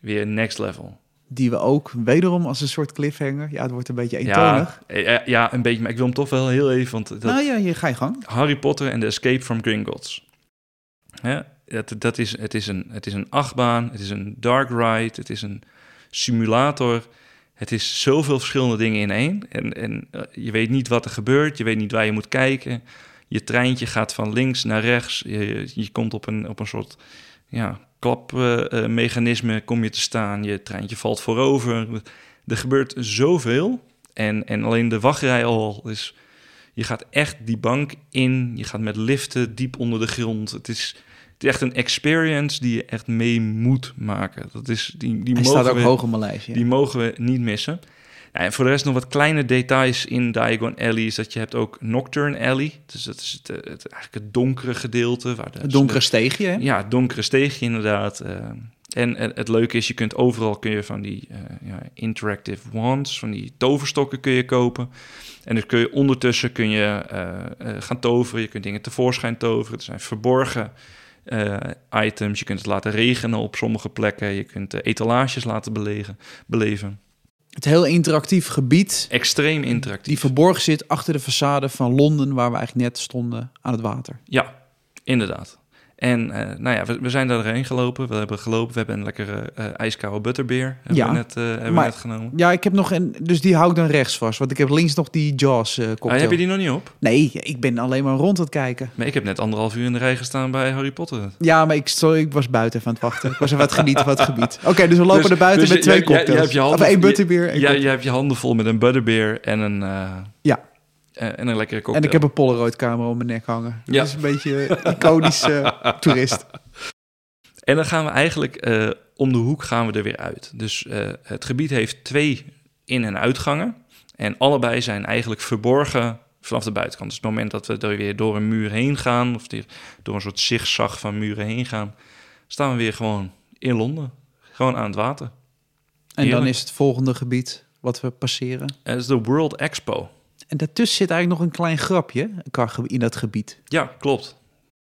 Speaker 2: weer next level.
Speaker 1: Die we ook wederom als een soort cliffhanger. Ja, het wordt een beetje eentonig.
Speaker 2: Ja, ja, een beetje. Maar ik wil hem toch wel heel even. Want dat,
Speaker 1: nou ja, je ga je gang.
Speaker 2: Harry Potter en de Escape from Gringotts. Ja, dat, dat is, het, is een, het is een achtbaan, het is een dark ride, het is een simulator. Het is zoveel verschillende dingen in één. En, en uh, je weet niet wat er gebeurt, je weet niet waar je moet kijken. Je treintje gaat van links naar rechts. Je, je komt op een, op een soort ja, klapmechanisme uh, kom je te staan. Je treintje valt voorover. Er gebeurt zoveel. En, en alleen de wachtrij al is... Je gaat echt die bank in. Je gaat met liften diep onder de grond. Het is, het is echt een experience die je echt mee moet maken. Dat is, die, die
Speaker 1: Hij
Speaker 2: mogen
Speaker 1: staat ook
Speaker 2: we,
Speaker 1: hoog op mijn lijstje.
Speaker 2: Die mogen we niet missen. En voor de rest nog wat kleine details in Diagon Alley is dat je hebt ook Nocturne Alley. Dus dat is het, het eigenlijk het donkere gedeelte. Waar de,
Speaker 1: het donkere steegje, hè?
Speaker 2: Ja, het donkere steegje inderdaad. Uh, en het, het, leuke is, je kunt overal kun je van die uh, ja, interactive wands, van die toverstokken kun je kopen. En dus kun je ondertussen kun je uh, gaan toveren. Je kunt dingen tevoorschijn toveren. Er zijn verborgen items. Je kunt het laten regenen op sommige plekken. Je kunt etalages laten belegen, beleven.
Speaker 1: Het heel interactief gebied.
Speaker 2: Extreem interactief.
Speaker 1: Die verborgen zit achter de façade van Londen, waar we eigenlijk net stonden aan het water.
Speaker 2: Ja, inderdaad. En uh, nou ja, we, we, zijn daarheen gelopen. We hebben gelopen. We hebben een lekkere uh, ijskoude butterbeer hebben
Speaker 1: ja,
Speaker 2: we net, uh, hebben
Speaker 1: maar,
Speaker 2: we net genomen.
Speaker 1: Ja, ik heb nog een... Dus die hou ik dan rechts vast. Want ik heb links nog die Jaws cocktail.
Speaker 2: Ah, heb je die nog niet op?
Speaker 1: Nee, ik ben alleen maar rond het kijken.
Speaker 2: Maar ik heb net anderhalf uur in de rij gestaan bij Harry Potter.
Speaker 1: Ja, maar ik, sorry, ik was buiten van het wachten. Ik was even wat genieten van het gebied. Oké, okay, dus we lopen
Speaker 2: dus,
Speaker 1: er buiten
Speaker 2: dus
Speaker 1: met twee cocktails.
Speaker 2: Je, je hebt je handen,
Speaker 1: of één butterbeer.
Speaker 2: Ja, je, je hebt je handen vol met een butterbeer en een...
Speaker 1: ja.
Speaker 2: En een lekkere cocktail.
Speaker 1: En ik heb een Polaroid-camera om mijn nek hangen.
Speaker 2: Ja.
Speaker 1: Dat is een beetje iconisch uh, toerist.
Speaker 2: En dan gaan we eigenlijk uh, om de hoek gaan we er weer uit. Dus uh, het gebied heeft twee in- en uitgangen. En allebei zijn eigenlijk verborgen vanaf de buitenkant. Dus het moment dat we er weer door een muur heen gaan... of door een soort zigzag van muren heen gaan... staan we weer gewoon in Londen. Gewoon aan het water.
Speaker 1: En dan is het volgende gebied wat we passeren?
Speaker 2: Het is de World Expo.
Speaker 1: En daartussen zit eigenlijk nog een klein grapje in dat gebied.
Speaker 2: Ja, klopt.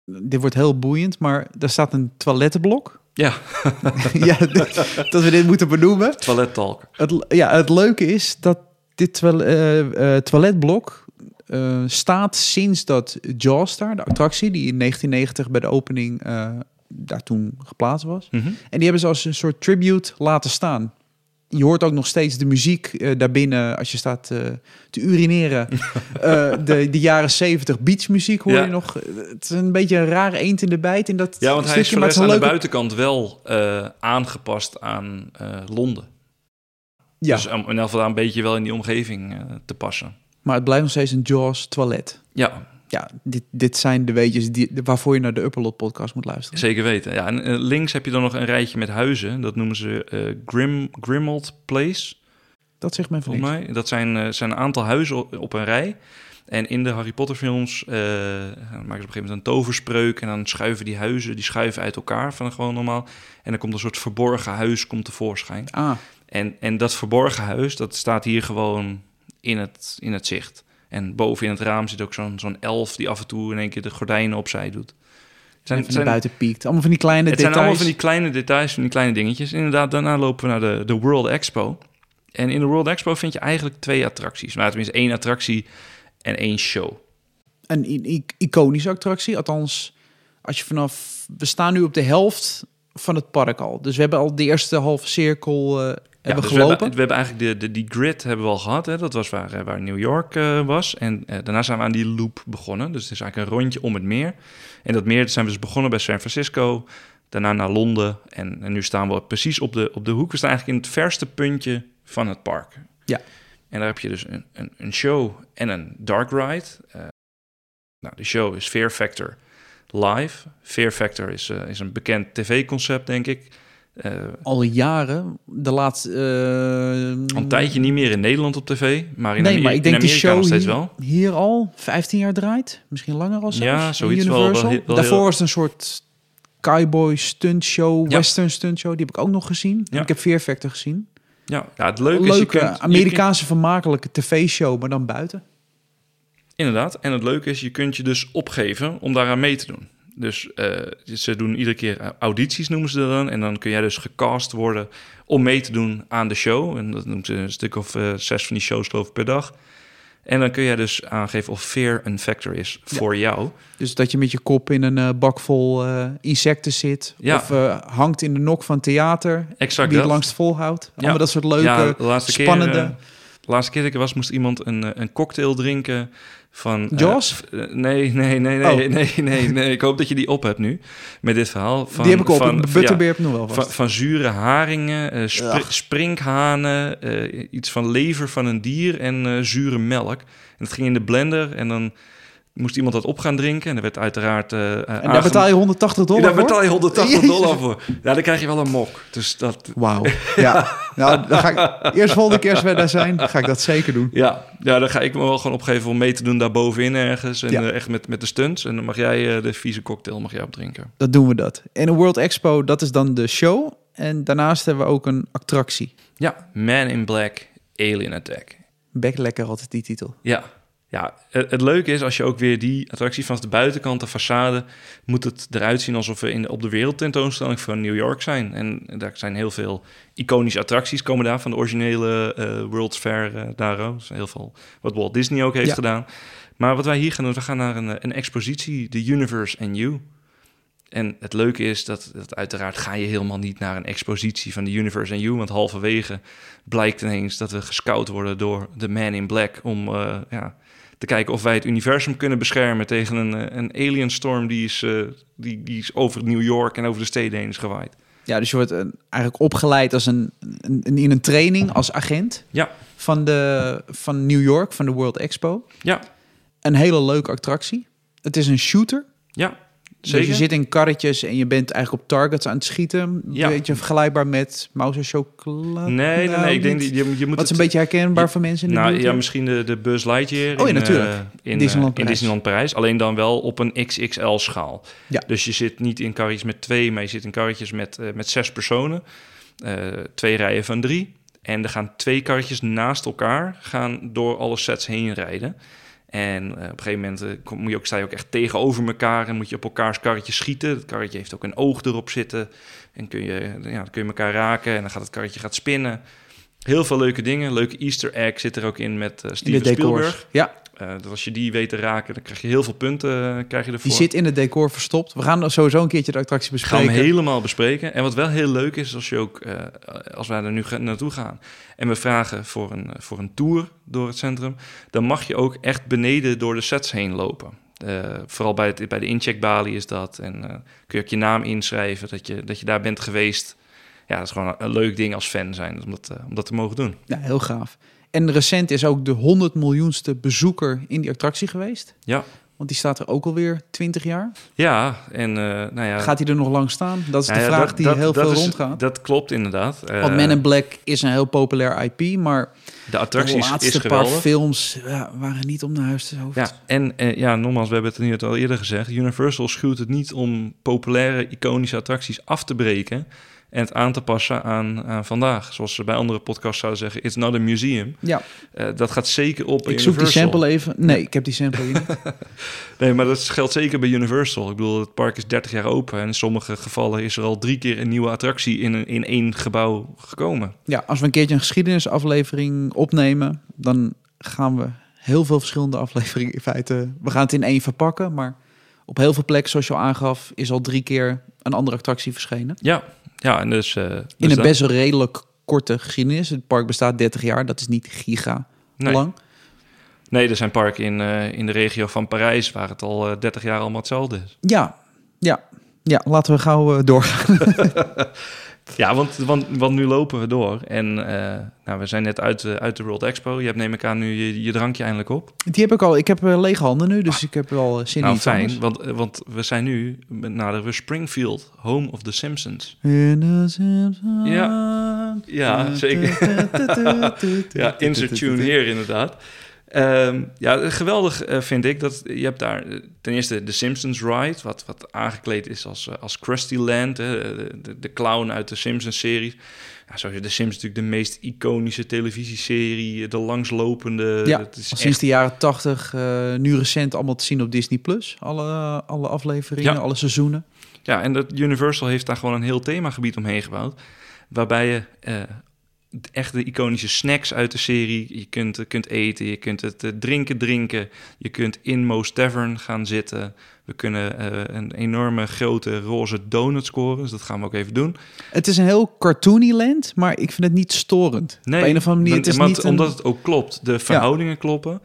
Speaker 1: Dit wordt heel boeiend, maar daar staat een toilettenblok.
Speaker 2: Ja.
Speaker 1: ja, dat we dit moeten benoemen.
Speaker 2: Toilettalk.
Speaker 1: Het, ja, het leuke is dat dit toilet, uh, uh, toiletblok uh, staat sinds dat Jawstar, de attractie, die in 1990 bij de opening daar toen geplaatst was.
Speaker 2: Mhm.
Speaker 1: En die hebben ze als een soort tribute laten staan je hoort ook nog steeds de muziek uh, daarbinnen als je staat uh, te urineren. uh, de, de jaren 70 beachmuziek hoor
Speaker 2: Ja.
Speaker 1: je nog. Het is een beetje een rare eend in de bijt in dat
Speaker 2: Ja, want hij is
Speaker 1: maar het
Speaker 2: aan de buitenkant wel eh, aangepast aan eh, Londen.
Speaker 1: Ja.
Speaker 2: Dus om in elk geval een beetje wel in die omgeving eh, te passen.
Speaker 1: Maar het blijft nog steeds een Jaws toilet.
Speaker 2: Ja,
Speaker 1: Ja, dit, dit zijn de weetjes die, waarvoor je naar de Upperlot podcast moet luisteren.
Speaker 2: zeker weten. Ja, en eh, links heb je dan nog een rijtje met huizen. Dat noemen ze eh Grim, Grimald Place,
Speaker 1: Dat zegt mijn
Speaker 2: volgens mij. Dat zijn, eh, zijn een aantal huizen op, op een rij. En in de Harry Potter films eh, maken ze op een gegeven moment een toverspreuk... en dan schuiven die huizen, die schuiven uit elkaar van gewoon normaal. En dan komt een soort verborgen huis komt tevoorschijn.
Speaker 1: Ah,
Speaker 2: En, en dat verborgen huis, dat staat hier gewoon in het, in het zicht. En boven in het raam zit ook zo'n zo'n elf die af en toe in één keer de gordijnen opzij doet. Het zijn,
Speaker 1: naar buiten piekt. Allemaal van die kleine
Speaker 2: het zijn
Speaker 1: details.
Speaker 2: allemaal van die kleine details, van die kleine dingetjes. Inderdaad, daarna lopen we naar de, de World Expo. En in de World Expo vind je eigenlijk twee attracties. Nou, tenminste één attractie en één show.
Speaker 1: Een iconische attractie. Althans, als je vanaf... We staan nu op de helft van het park al. Dus we hebben al de eerste halve cirkel eh, hebben
Speaker 2: dus we
Speaker 1: gelopen.
Speaker 2: hebben, we hebben eigenlijk de, de, die grid hebben we al gehad. Hè? Dat was waar, eh, waar New York eh, was. En eh, daarna zijn we aan die loop begonnen. Dus het is eigenlijk een rondje om het meer. En dat meer zijn we dus begonnen bij San Francisco. Daarna naar Londen. En, en nu staan we precies op de, op de hoek. We staan eigenlijk in het verste puntje van het park.
Speaker 1: Ja.
Speaker 2: En daar heb je dus een, een, een show en een dark ride. Nou, de show is Fear Factor Live. Fear Factor is, is een bekend tv-concept, denk ik. Eh,
Speaker 1: Al jaren. De laatste... eh,
Speaker 2: een tijdje niet meer in Nederland op tv, maar in,
Speaker 1: nee, maar ik denk
Speaker 2: in
Speaker 1: de
Speaker 2: Amerika
Speaker 1: show
Speaker 2: nog steeds wel.
Speaker 1: hier al 15 jaar draait. Misschien langer al zelfs.
Speaker 2: Ja, zoiets wel- wel heel- wel
Speaker 1: Daarvoor
Speaker 2: heel-
Speaker 1: was het een soort cowboy stunt show,
Speaker 2: Ja.
Speaker 1: western stunt show. Die heb ik ook nog gezien.
Speaker 2: Ja.
Speaker 1: Ik heb Fear Factor gezien.
Speaker 2: Ja, ja het leuke is, je kunt, je
Speaker 1: Amerikaanse vermakelijke tv-show, maar dan buiten.
Speaker 2: inderdaad, en het leuke is, je kunt je dus opgeven om daaraan mee te doen. Dus eh, ze doen iedere keer eh, audities, noemen ze dat dan. En dan kun jij dus gecast worden om mee te doen aan de show. En dat noemen ze een stuk of eh, zes van die shows geloof ik per dag. En dan kun jij dus aangeven of fear een factor is voor jou.
Speaker 1: Dus dat je met je kop in een bak vol insecten zit.
Speaker 2: Ja.
Speaker 1: Of hangt in de nok van theater.
Speaker 2: Exact
Speaker 1: wie het langst volhoudt. Allemaal
Speaker 2: Ja.
Speaker 1: dat soort leuke,
Speaker 2: Ja,
Speaker 1: spannende...
Speaker 2: Keer, de laatste keer dat ik er was, moest iemand een, eh, een cocktail drinken van... eh, f- eh, nee, nee, nee, nee,
Speaker 1: Oh.
Speaker 2: nee, nee, nee. Ik hoop dat je die op hebt nu, met dit verhaal. Van,
Speaker 1: die heb ik op.
Speaker 2: Van,
Speaker 1: butterbeer heb nog wel vast.
Speaker 2: van, van zure haringen,
Speaker 1: Ugh.
Speaker 2: sprinkhanen, iets van lever van een dier en zure melk. En dat ging in de blender en dan moest iemand dat op gaan drinken. En er werd uiteraard... eh
Speaker 1: en daar betaal je 180 dollar
Speaker 2: daar
Speaker 1: voor?
Speaker 2: betaal je 180
Speaker 1: Jezus.
Speaker 2: dollar voor. Ja, dan krijg je wel een mok. Dus dat,
Speaker 1: Wauw. Ja. nou, dan ga ik... Eerst volgende keer als wij daar zijn, ga ik dat zeker doen.
Speaker 2: Ja, ja, dan ga ik me wel gewoon opgeven om mee te doen daar bovenin ergens. En
Speaker 1: Ja.
Speaker 2: eh, echt met, met de stunts. En dan mag jij de vieze cocktail mag jij opdrinken.
Speaker 1: Dat doen we dat. En een World Expo, dat is dan de show. En daarnaast hebben we ook een attractie.
Speaker 2: Ja, Man in Black, Alien Attack.
Speaker 1: Bek lekker altijd die titel.
Speaker 2: Ja, ja het, het leuke is als je ook weer die attractie vanaf de buitenkant, de façade, moet het eruit zien alsof we in, op de wereldtentoonstelling van New York zijn. En daar zijn heel veel iconische attracties komen daar van de originele eh World's Fair daar. ook. Dus heel veel wat Walt Disney ook heeft
Speaker 1: Ja.
Speaker 2: gedaan. Maar wat wij hier gaan doen, we gaan naar een, eh, een expositie, The Universe and You. En het leuke is dat, dat uiteraard ga je helemaal niet naar een expositie van The Universe and You, want halverwege blijkt ineens dat we gescout worden door de Man in Black om ja, te kijken of wij het universum kunnen beschermen tegen een, eh, een alien storm die is, eh, die, die is over New York en over de steden heen is gewaaid.
Speaker 1: Ja, dus je wordt eh, eigenlijk opgeleid als een, een, een- in een training als agent
Speaker 2: Ja,
Speaker 1: van, de, van New York, van de World Expo.
Speaker 2: ja,
Speaker 1: Een hele leuke attractie. Het is een shooter.
Speaker 2: ja,
Speaker 1: Dus je zit in karretjes en je bent eigenlijk op targets aan het schieten.
Speaker 2: Ja.
Speaker 1: Beetje vergelijkbaar met Mouse en Chocolade.
Speaker 2: nee, nee,
Speaker 1: Nou,
Speaker 2: nee, ik denk die, je, je moet
Speaker 1: Wat is
Speaker 2: het-
Speaker 1: een beetje herkenbaar voor mensen in de
Speaker 2: Nou ja, misschien de, de Buzz Lightyear
Speaker 1: Oh ja,
Speaker 2: in,
Speaker 1: natuurlijk.
Speaker 2: eh, in,
Speaker 1: Disneyland
Speaker 2: eh, in
Speaker 1: Parijs.
Speaker 2: Disneyland Parijs. Alleen dan wel op een XXL-schaal.
Speaker 1: Ja.
Speaker 2: Dus je zit niet in karretjes met twee, maar je zit in karretjes met, eh, met zes personen. Eh, twee rijen van drie. En er gaan twee karretjes naast elkaar gaan door alle sets heen rijden. En eh, op een gegeven moment eh, kom- moet je ook, sta je ook echt tegenover elkaar en moet je op elkaars karretje schieten. Het karretje heeft ook een oog erop zitten. En kun je, ja, dan kun je elkaar raken en dan gaat het karretje gaat spinnen. Heel veel leuke dingen. Leuke Easter egg zit er ook in met
Speaker 1: de
Speaker 2: Steven. Spielberg.
Speaker 1: Ja,
Speaker 2: Eh, dus als je die weet te raken, dan krijg je heel veel punten eh, krijg je ervoor.
Speaker 1: die zit in het decor verstopt. We gaan sowieso een keertje de attractie
Speaker 2: gaan we
Speaker 1: bespreken.
Speaker 2: hem helemaal bespreken. En wat wel heel leuk is, als je ook, eh, als wij er nu naartoe gaan en we vragen voor een, voor een tour door het centrum, dan mag je ook echt beneden door de sets heen lopen. Vooral bij, het, bij de incheckbalie is dat. En kun je ook je naam inschrijven dat je, dat je daar bent geweest. ja, dat is gewoon een leuk ding als fan zijn, om dat, om dat te mogen doen.
Speaker 1: Ja, heel gaaf. En recent is ook de 100 miljoenste bezoeker in die attractie geweest.
Speaker 2: Ja.
Speaker 1: Want die staat er ook alweer 20 jaar.
Speaker 2: Ja, en uh, nou ja...
Speaker 1: Gaat hij er nog lang staan? Dat is
Speaker 2: Nou
Speaker 1: de
Speaker 2: ja,
Speaker 1: vraag
Speaker 2: dat-
Speaker 1: die
Speaker 2: dat-
Speaker 1: heel
Speaker 2: dat
Speaker 1: veel
Speaker 2: is-
Speaker 1: rondgaat.
Speaker 2: Dat klopt inderdaad. Eh,
Speaker 1: Want Men in Black is een heel populair IP, maar
Speaker 2: de
Speaker 1: de
Speaker 2: attractie is,
Speaker 1: laatste
Speaker 2: is
Speaker 1: paar films ja, waren niet om naar huis te hoofd.
Speaker 2: Ja, en eh, ja, nogmaals, we hebben het net al eerder gezegd. Universal schuwt het niet om populaire, iconische attracties af te breken en het aan te passen aan, aan vandaag. Zoals ze bij andere podcasts zouden zeggen, it's not a museum.
Speaker 1: Ja,
Speaker 2: Eh, dat gaat zeker op
Speaker 1: ik zoek die
Speaker 2: Universal.
Speaker 1: sample even. Nee, ik heb die sample hier niet.
Speaker 2: Nee, maar dat geldt zeker bij Universal. Ik bedoel, het park is 30 jaar open en in sommige gevallen is er al drie keer een nieuwe attractie in, een, in één gebouw gekomen.
Speaker 1: Ja, als we een keertje een geschiedenisaflevering opnemen, dan gaan we heel veel verschillende afleveringen in feite. We gaan het in één verpakken, maar op heel veel plekken, zoals je al aangaf, is al drie keer een andere attractie verschenen.
Speaker 2: Ja, ja en dus... eh, dus
Speaker 1: In een
Speaker 2: dat-
Speaker 1: best wel redelijk korte geschiedenis. Het park bestaat 30 jaar, dat is niet giga
Speaker 2: Nee.
Speaker 1: lang.
Speaker 2: Nee, er zijn parken in, eh, in de regio van Parijs waar het al eh, 30 jaar allemaal hetzelfde is.
Speaker 1: Ja, ja, ja. Laten we gauw eh, doorgaan.
Speaker 2: Ja, want, want, want nu lopen we door. En eh, nou, we zijn net uit, de- uit de World Expo. Je hebt neem ik aan nu je, je drankje eindelijk op.
Speaker 1: Die heb ik al. Ik heb eh, lege handen nu, dus ik heb wel eh, zin in
Speaker 2: nou,
Speaker 1: iets
Speaker 2: fijn.
Speaker 1: anders.
Speaker 2: Want, want we zijn nu, naderen we Springfield, home of the Simpsons.
Speaker 1: In the Simpsons.
Speaker 2: Ja, zeker. Ja, insert tune hier inderdaad. Ehm, ja, geweldig eh, vind ik dat je hebt daar eh, ten eerste de Simpsons Ride, wat, wat aangekleed is als, eh, als Krusty Land, hè, de, de, clown uit de Simpsons-serie. Ja, zoals je de Simpsons natuurlijk de meest iconische televisieserie, de langslopende.
Speaker 1: Ja,
Speaker 2: is echt-
Speaker 1: sinds de jaren 80, eh, nu recent allemaal te zien op Disney Plus. Alle, alle afleveringen,
Speaker 2: Ja.
Speaker 1: alle seizoenen.
Speaker 2: Ja, en dat Universal heeft daar gewoon een heel themagebied omheen gebouwd. Waarbij je echt de iconische snacks uit de serie. Je kunt, eh, kunt eten, je kunt het eh, drinken drinken. Je kunt in Mo's Tavern gaan zitten. We kunnen eh, een enorme grote roze donut scoren. Dus dat gaan we ook even doen.
Speaker 1: Het is een heel cartoony land, maar ik vind het niet storend. Op een of andere manier, het is
Speaker 2: want-
Speaker 1: niet een-
Speaker 2: omdat het ook klopt. De verhoudingen kloppen.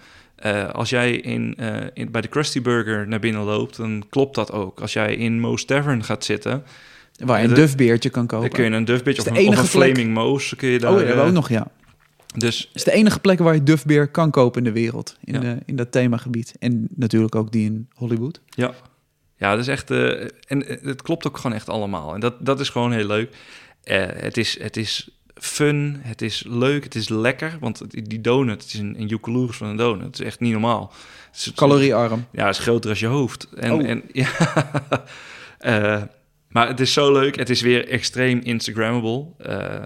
Speaker 2: Als jij in, in, bij de Krusty Burger naar binnen loopt, dan klopt dat ook. Als jij in Mo's Tavern gaat zitten,
Speaker 1: waar je een dufbeertje kan kopen.
Speaker 2: dan kun je een
Speaker 1: Is
Speaker 2: of een, of Flaming Moos kun je daar...
Speaker 1: oh, ja, dat hebben we
Speaker 2: eh,
Speaker 1: ook nog, ja.
Speaker 2: Dus
Speaker 1: Het is de enige plek waar je dufbeer kan kopen in de wereld. In,
Speaker 2: Ja.
Speaker 1: de, in dat themagebied. En natuurlijk ook die in Hollywood.
Speaker 2: ja, ja dat is echt... eh, en eh, het klopt ook gewoon echt allemaal. En dat, dat is gewoon heel leuk. Het, is, het is fun, het is leuk, het is lekker. Want die- donut, het is een, een van een donut. Het is echt niet normaal. Het is-
Speaker 1: Caloriearm.
Speaker 2: Ja, het is groter als je hoofd. En,
Speaker 1: Oh.
Speaker 2: en, ja, maar het is zo leuk. Het is weer extreem Instagrammable. Eh,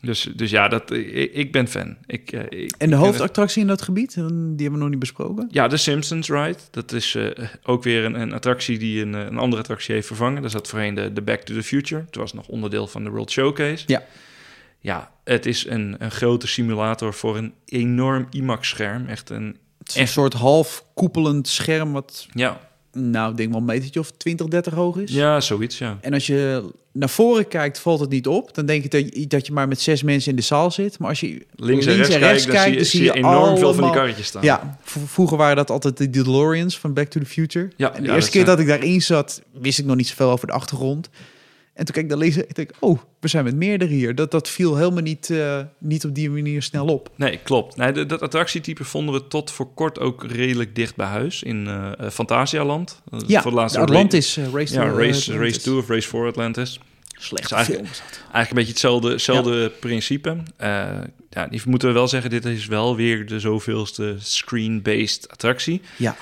Speaker 2: dus, dus ja, dat, ik, ik ben fan. Ik, eh, ik-
Speaker 1: En de hoofdattractie in dat gebied, die hebben we nog niet besproken.
Speaker 2: Ja, de Simpsons Ride. Dat is eh, ook weer een, een attractie die een, een andere attractie heeft vervangen. Dat zat voorheen de, de Back to the Future. Het was nog onderdeel van de World Showcase.
Speaker 1: Ja.
Speaker 2: Ja, het is een, een grote simulator voor een enorm IMAX-scherm. Echt een...
Speaker 1: Een
Speaker 2: Echt.
Speaker 1: soort half koepelend scherm wat,
Speaker 2: Ja,
Speaker 1: nou, ik denk wel een metertje of 20, 30 hoog is.
Speaker 2: ja zoiets, ja.
Speaker 1: En als je naar voren kijkt, valt het niet op. Dan denk je dat je, dat je maar met zes mensen in de zaal zit. Maar als je
Speaker 2: Links, en rechts, kijkt, dan zie je, zie je enorm veel van die karretjes staan.
Speaker 1: Ja, vroeger waren dat altijd de DeLoreans van Back to the Future.
Speaker 2: Ja,
Speaker 1: en de
Speaker 2: ja,
Speaker 1: eerste keer
Speaker 2: zijn-
Speaker 1: dat ik daarin zat, wist ik nog niet zoveel over de achtergrond. En toen keek ik daar lezen, ik denk, oh, we zijn met meerdere hier. Dat, dat viel helemaal niet, eh, niet op die manier snel op.
Speaker 2: Nee, klopt. Nee, dat attractietype vonden we tot voor kort ook redelijk dicht bij huis in eh, Fantasialand.
Speaker 1: Ja,
Speaker 2: voor de laatste
Speaker 1: de Atlantis eh, Race
Speaker 2: Ja, race,
Speaker 1: Atlantis.
Speaker 2: race 2 of Race 4 Atlantis.
Speaker 1: Slecht was dat.
Speaker 2: Eigenlijk een beetje hetzelfde, hetzelfde principe. Ja, die moeten we wel zeggen, dit is wel weer de zoveelste screen-based attractie.
Speaker 1: Ja,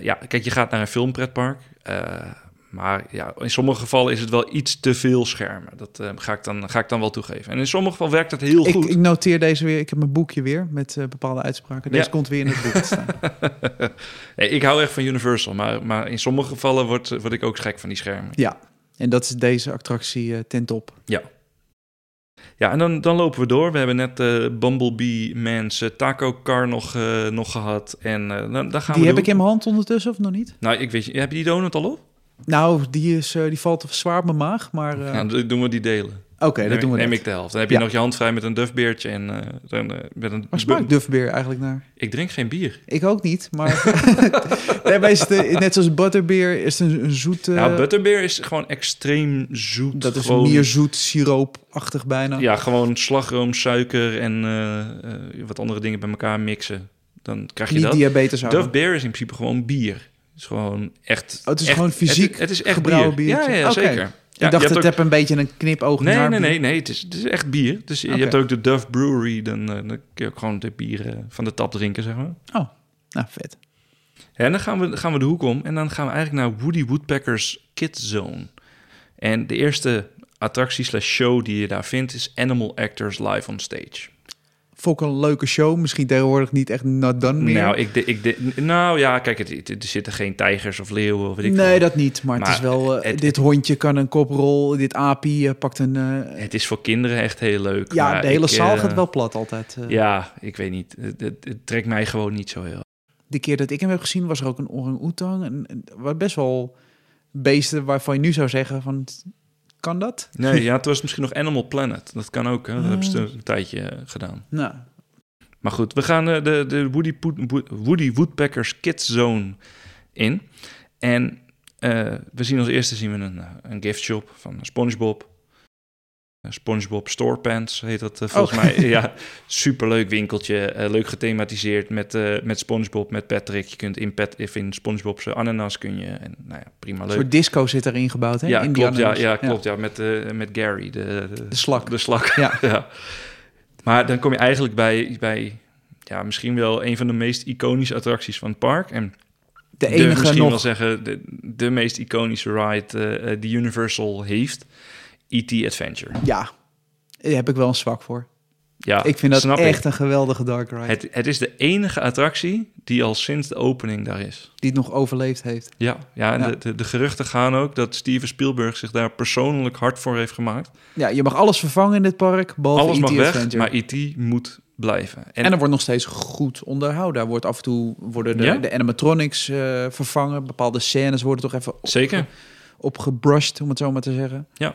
Speaker 2: ja, kijk, je gaat naar een filmpretpark. Maar ja, in sommige gevallen is het wel iets te veel schermen. Dat eh, ga, ik dan, ga ik dan wel toegeven. En in sommige gevallen werkt dat heel
Speaker 1: ik,
Speaker 2: goed.
Speaker 1: ik noteer deze weer. Ik heb mijn boekje weer met eh, bepaalde uitspraken. Deze
Speaker 2: Ja.
Speaker 1: komt weer in het boek te staan.
Speaker 2: Nee, ik hou echt van Universal, maar, maar in sommige gevallen word, word ik ook gek van die schermen.
Speaker 1: ja, en dat is deze attractie eh, ten top.
Speaker 2: Ja. Ja, en dan, dan lopen we door. We hebben net Bumblebee Man's Taco Car nog, nog gehad. En dan, dan gaan
Speaker 1: Die
Speaker 2: we
Speaker 1: heb ik in mijn hand ondertussen, of nog niet?
Speaker 2: Nou, ik weet je, heb je die donut al op?
Speaker 1: Nou, die, is, eh, die valt zwaar op mijn maag, maar... eh,
Speaker 2: Ja, dan doen we die delen.
Speaker 1: Oké, dat doen we
Speaker 2: neem
Speaker 1: net.
Speaker 2: ik de helft. Dan heb je
Speaker 1: Ja.
Speaker 2: nog je hand vrij met een dufbeertje en dan, eh, met een...
Speaker 1: Waar smaakt Duffbeer eigenlijk naar?
Speaker 2: Ik drink geen bier.
Speaker 1: Ik ook niet, maar... Daarbij is het, net zoals Butterbeer, is het een, een zoete...
Speaker 2: ja, butterbeer is gewoon extreem zoet.
Speaker 1: dat is
Speaker 2: gewoon,
Speaker 1: meer zoet, siroopachtig bijna.
Speaker 2: Ja, gewoon slagroom, suiker en wat andere dingen bij elkaar mixen. Dan krijg je
Speaker 1: niet
Speaker 2: dat.
Speaker 1: diabetes houden.
Speaker 2: Beer is in principe gewoon bier. Het is gewoon echt...
Speaker 1: Oh, het is
Speaker 2: echt-
Speaker 1: gewoon fysiek
Speaker 2: Het, het is echt
Speaker 1: gebrouwen
Speaker 2: bier.
Speaker 1: biertje?
Speaker 2: Ja, ja, zeker. Ja,
Speaker 1: ik dacht, het
Speaker 2: ook-
Speaker 1: heb een beetje een knipoog
Speaker 2: Nee,
Speaker 1: naar
Speaker 2: nee,
Speaker 1: bier.
Speaker 2: nee, nee. Het is, het is echt bier. Dus je hebt ook de Duff Brewery. Dan, eh, dan kun je ook gewoon de bier eh, van de tap drinken, zeg maar.
Speaker 1: Oh, nou vet.
Speaker 2: En dan gaan we, gaan we de hoek om. En dan gaan we eigenlijk naar Woody Woodpecker's Kids Zone. En de eerste attractie slash show die je daar vindt... is Animal Actors Live on Stage.
Speaker 1: Vond ik een leuke show. Misschien tegenwoordig niet echt not done meer.
Speaker 2: Nou, ik, de, ik de, nou ja, kijk, het, er zitten geen tijgers of leeuwen of weet ik
Speaker 1: nee, dat niet. Maar, het is wel... eh,
Speaker 2: het-
Speaker 1: dit hondje kan een koprol. Dit apie eh, pakt een... eh,
Speaker 2: Het is voor kinderen echt heel leuk.
Speaker 1: ja, de hele
Speaker 2: ik,
Speaker 1: zaal gaat wel plat altijd.
Speaker 2: Ja, ik weet niet. Het, trekt mij gewoon niet zo heel.
Speaker 1: De keer dat ik hem heb gezien was er ook een orang-oetang. En, en wat best wel beesten waarvan je nu zou zeggen van... Kan dat?
Speaker 2: Nee, ja, het was misschien nog Animal Planet. Dat kan ook, hè. Dat hebben ze
Speaker 1: Ah.
Speaker 2: een tijdje eh, gedaan.
Speaker 1: Nou,
Speaker 2: Maar goed, we gaan eh, de, de Woody, Woody Woodpeckers Kids Zone in. En eh, we zien als eerste zien we een, een gift shop van SpongeBob. Eh, SpongeBob Store Pants heet dat eh, volgens
Speaker 1: Oh.
Speaker 2: mij. Ja, superleuk winkeltje. eh, leuk gethematiseerd met, met SpongeBob, met Patrick. Je kunt in, Pat, of in SpongeBob's ananas kun je. En nou ja, prima
Speaker 1: een
Speaker 2: leuk.
Speaker 1: soort disco zit erin gebouwd, hè?
Speaker 2: ja,
Speaker 1: in
Speaker 2: klopt, ja,
Speaker 1: ananas.
Speaker 2: ja, klopt. Ja. met, met Gary, de,
Speaker 1: De slak.
Speaker 2: De slak.
Speaker 1: Ja.
Speaker 2: ja. Maar dan kom je eigenlijk bij, bij ja, misschien wel een van de meest iconische attracties van het park. En
Speaker 1: De
Speaker 2: de,
Speaker 1: enige
Speaker 2: misschien
Speaker 1: nog...
Speaker 2: wel zeggen, de, de meest iconische ride die Universal heeft. E.T. Adventure.
Speaker 1: Ja, daar heb ik wel een zwak voor.
Speaker 2: Ja,
Speaker 1: ik vind dat echt
Speaker 2: ik.
Speaker 1: een geweldige dark ride.
Speaker 2: Het, het is de enige attractie die al sinds de opening daar is.
Speaker 1: Die het nog overleefd heeft.
Speaker 2: Ja, ja en
Speaker 1: Ja.
Speaker 2: De, de, de geruchten gaan ook dat Steven Spielberg zich daar persoonlijk hard voor heeft gemaakt.
Speaker 1: Ja, je mag alles vervangen in dit park, behalve
Speaker 2: Alles
Speaker 1: E.T.
Speaker 2: mag weg,
Speaker 1: Adventure.
Speaker 2: maar E.T. moet blijven.
Speaker 1: En, er wordt nog steeds goed onderhouden. Daar wordt af en toe worden de,
Speaker 2: Ja?
Speaker 1: de animatronics eh, vervangen. Bepaalde scènes worden toch even op,
Speaker 2: Zeker.
Speaker 1: opgebrushed, om het zo maar te zeggen.
Speaker 2: Ja.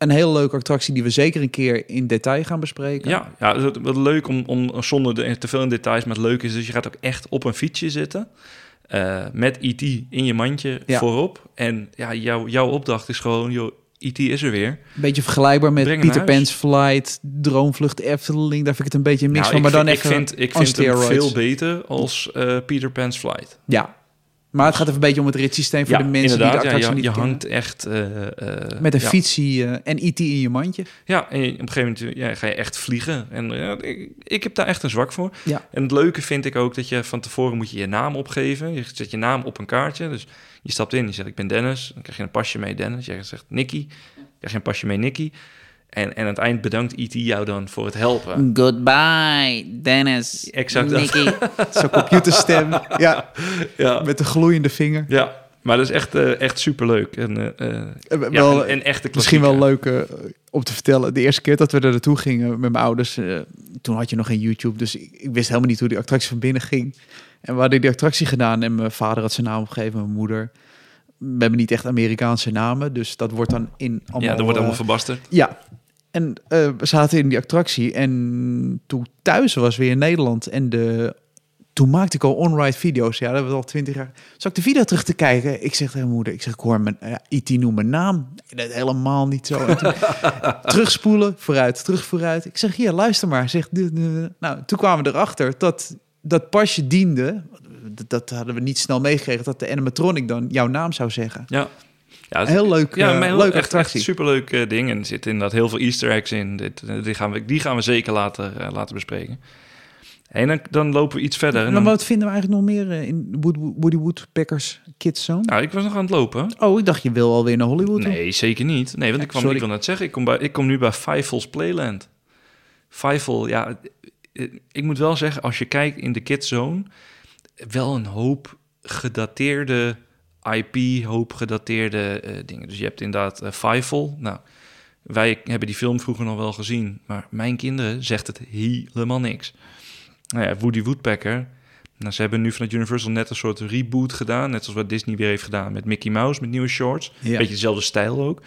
Speaker 1: Een hele leuke attractie die we zeker een keer in detail gaan bespreken.
Speaker 2: Ja, ja het is wat leuk om, om zonder de, te veel in details, maar het leuke is dus je gaat ook echt op een fietsje zitten. eh, met E.T. in je mandje
Speaker 1: Ja.
Speaker 2: voorop. En ja, jouw jouw opdracht is gewoon, joh, E.T. is er weer.
Speaker 1: Een beetje vergelijkbaar met
Speaker 2: Breng
Speaker 1: Peter. Pan's Flight, Droomvlucht Efteling. Daar vind ik het een beetje mix
Speaker 2: Nou,
Speaker 1: van. Maar
Speaker 2: ik
Speaker 1: dan
Speaker 2: vind,
Speaker 1: even
Speaker 2: ik vind, ik vind
Speaker 1: steroids.
Speaker 2: veel beter als eh, Peter Pan's Flight.
Speaker 1: Ja, maar het gaat even een beetje om het ritssysteem voor
Speaker 2: ja,
Speaker 1: de mensen die de attractie
Speaker 2: ja, je,
Speaker 1: niet
Speaker 2: je
Speaker 1: kennen.
Speaker 2: hangt echt... eh, eh,
Speaker 1: Met een
Speaker 2: ja.
Speaker 1: fietsie eh, en IT in je mandje.
Speaker 2: Ja, en op een gegeven moment ja, ga je echt vliegen. En ik, ik heb daar echt een zwak voor.
Speaker 1: Ja.
Speaker 2: En het leuke vind ik ook dat je van tevoren moet je je naam opgeven. Je zet je naam op een kaartje. Dus je stapt in, je zegt ik ben Dennis. Dan krijg je een pasje mee Dennis. Jij zegt Nicky. Dan krijg je een pasje mee Nicky. En, en aan het eind bedankt IT jou dan voor het helpen.
Speaker 3: Goodbye, Dennis.
Speaker 2: Exact dat.
Speaker 3: Nicky.
Speaker 1: Zo'n computerstem. ja,
Speaker 2: Ja,
Speaker 1: met de gloeiende vinger.
Speaker 2: ja. maar dat is echt, eh, echt superleuk. En, eh, eh, ja,
Speaker 1: wel,
Speaker 2: een, een echte
Speaker 1: Misschien wel leuk om te vertellen. De eerste keer dat we er naartoe gingen met mijn ouders, eh, toen had je nog geen YouTube, dus ik, ik wist helemaal niet hoe die attractie van binnen ging. En we hadden die attractie gedaan en mijn vader had zijn naam opgegeven, mijn moeder. We hebben niet echt Amerikaanse namen, dus dat wordt dan in allemaal...
Speaker 2: Ja, dat wordt allemaal verbasterd.
Speaker 1: ja, en eh, we zaten in die attractie en toen thuis was weer in Nederland en de... Toen maakte ik al on-ride video's. Ja, dat hebben we al twintig jaar. Zal ik de video terug te kijken? Ik zeg tegen mijn moeder, ik zeg, ik hoor mijn uh, IT noemt mijn naam. Nee, dat helemaal niet zo. En toen, terugspoelen, vooruit, terug vooruit. Ik zeg, hier, luister maar. Zeg, nou, toen kwamen we erachter dat dat pasje diende. Dat, dat hadden we niet snel meegekregen dat de animatronic dan jouw naam zou zeggen.
Speaker 2: Ja. Ja, het-
Speaker 1: Heel leuk,
Speaker 2: Ja,
Speaker 1: eh,
Speaker 2: maar heel,
Speaker 1: leuke
Speaker 2: echt, echt superleuk eh, ding. En er zitten inderdaad heel veel easter eggs in. Dit, eh, die, gaan we, die gaan we zeker later, eh, later bespreken. En dan, dan lopen we iets verder. En dan,
Speaker 1: wat vinden we eigenlijk nog meer eh, in Wood- Woody Woodpeckers Kids Zone?
Speaker 2: nou, ik was nog aan het lopen.
Speaker 1: Oh, ik dacht je wil alweer naar Hollywood.
Speaker 2: Nee, zeker niet. Nee, want ik, kwam,
Speaker 1: sorry.
Speaker 2: ik wil net zeggen, ik kom, bij, ik kom nu bij Fievel's Playland. Fievel, ja, eh, ik moet wel zeggen, als je kijkt in de Kids Zone, wel een hoop gedateerde IP, hoop gedateerde eh, dingen. Dus je hebt inderdaad uh, Fievel. Nou, wij hebben die film vroeger nog wel gezien, maar mijn kinderen zegt het helemaal niks. Nou ja, Woody Woodpecker. Nou, ze hebben nu vanuit Universal net een soort reboot gedaan, net zoals wat Disney weer heeft gedaan met Mickey Mouse, met nieuwe shorts.
Speaker 1: Ja.
Speaker 2: Beetje dezelfde stijl ook.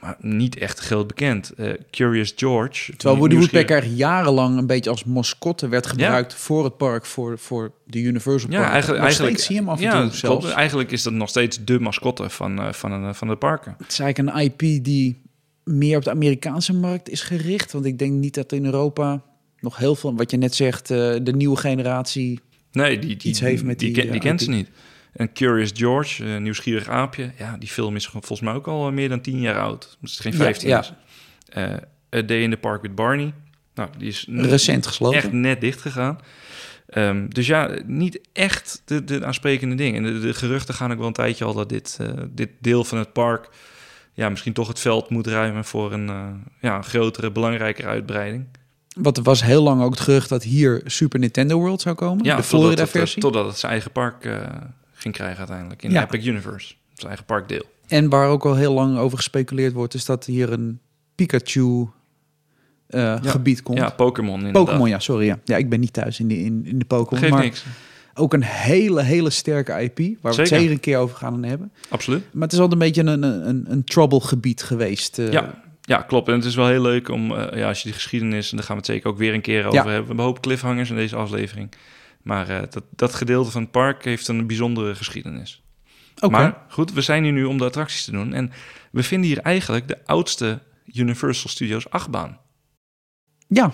Speaker 2: Maar niet echt groot bekend. Eh, Curious George.
Speaker 1: Terwijl Woody Woodpecker jarenlang een beetje als mascotte werd gebruikt voor het park, voor, voor de Universal Park.
Speaker 2: Ja, eigenlijk,
Speaker 1: zie je hem af en
Speaker 2: ja,
Speaker 1: toe
Speaker 2: klopt.
Speaker 1: zelfs.
Speaker 2: Eigenlijk is dat nog steeds de mascotte van, eh, van, een, van de parken.
Speaker 1: Het is eigenlijk een IP die meer op de Amerikaanse markt is gericht. Want ik denk niet dat in Europa nog heel veel, wat je net zegt, eh, de nieuwe generatie...
Speaker 2: Nee, die, die,
Speaker 1: Iets heeft met
Speaker 2: die,
Speaker 1: die,
Speaker 2: ken- die
Speaker 1: eh,
Speaker 2: kent
Speaker 1: IP.
Speaker 2: ze niet. En Curious George, eh, nieuwsgierig aapje. Ja, die film is volgens mij ook al eh, meer dan 10 jaar oud. Dus het is geen
Speaker 1: Ja,
Speaker 2: 15
Speaker 1: ja.
Speaker 2: is. Eh, A Day in the Park with Barney. Nou, die is
Speaker 1: Recent gesloten.
Speaker 2: echt net dicht gegaan. Ehm, dus ja, niet echt de, de aansprekende dingen. En de, de geruchten gaan ook wel een tijdje al dat dit, dit deel van het park... ja, misschien toch het veld moet ruimen voor een, ja, een grotere, belangrijkere uitbreiding.
Speaker 1: Want er was heel lang ook het gerucht dat hier Super Nintendo World zou komen.
Speaker 2: Ja,
Speaker 1: de Florida-versie.
Speaker 2: Totdat het zijn eigen park ging krijgen uiteindelijk. In
Speaker 1: Ja.
Speaker 2: Epic Universe. Zijn eigen parkdeel.
Speaker 1: En waar ook al heel lang over gespeculeerd wordt, is dat hier een Pikachu eh, gebied komt.
Speaker 2: Ja, Pokémon.
Speaker 1: Pokémon, ja, sorry. Ja. ja, ik ben niet thuis in de, in, in de Pokémon.
Speaker 2: Geeft
Speaker 1: maar
Speaker 2: niks.
Speaker 1: ook een hele, hele sterke IP, waar we het
Speaker 2: Zeker.
Speaker 1: zeker een keer over gaan hebben.
Speaker 2: Absoluut.
Speaker 1: Maar het is altijd een beetje een, een, een, een trouble gebied geweest. eh.
Speaker 2: Ja. ja, klopt. En het is wel heel leuk om, eh, ja, als je die geschiedenis, en daar gaan we het zeker ook weer een keer over
Speaker 1: Ja.
Speaker 2: hebben. We hebben een hoop cliffhangers in deze aflevering. Maar eh, dat, dat gedeelte van het park heeft een bijzondere geschiedenis.
Speaker 1: Oké.
Speaker 2: Maar goed, we zijn hier nu om de attracties te doen. En we vinden hier eigenlijk de oudste Universal Studios achtbaan.
Speaker 1: Ja,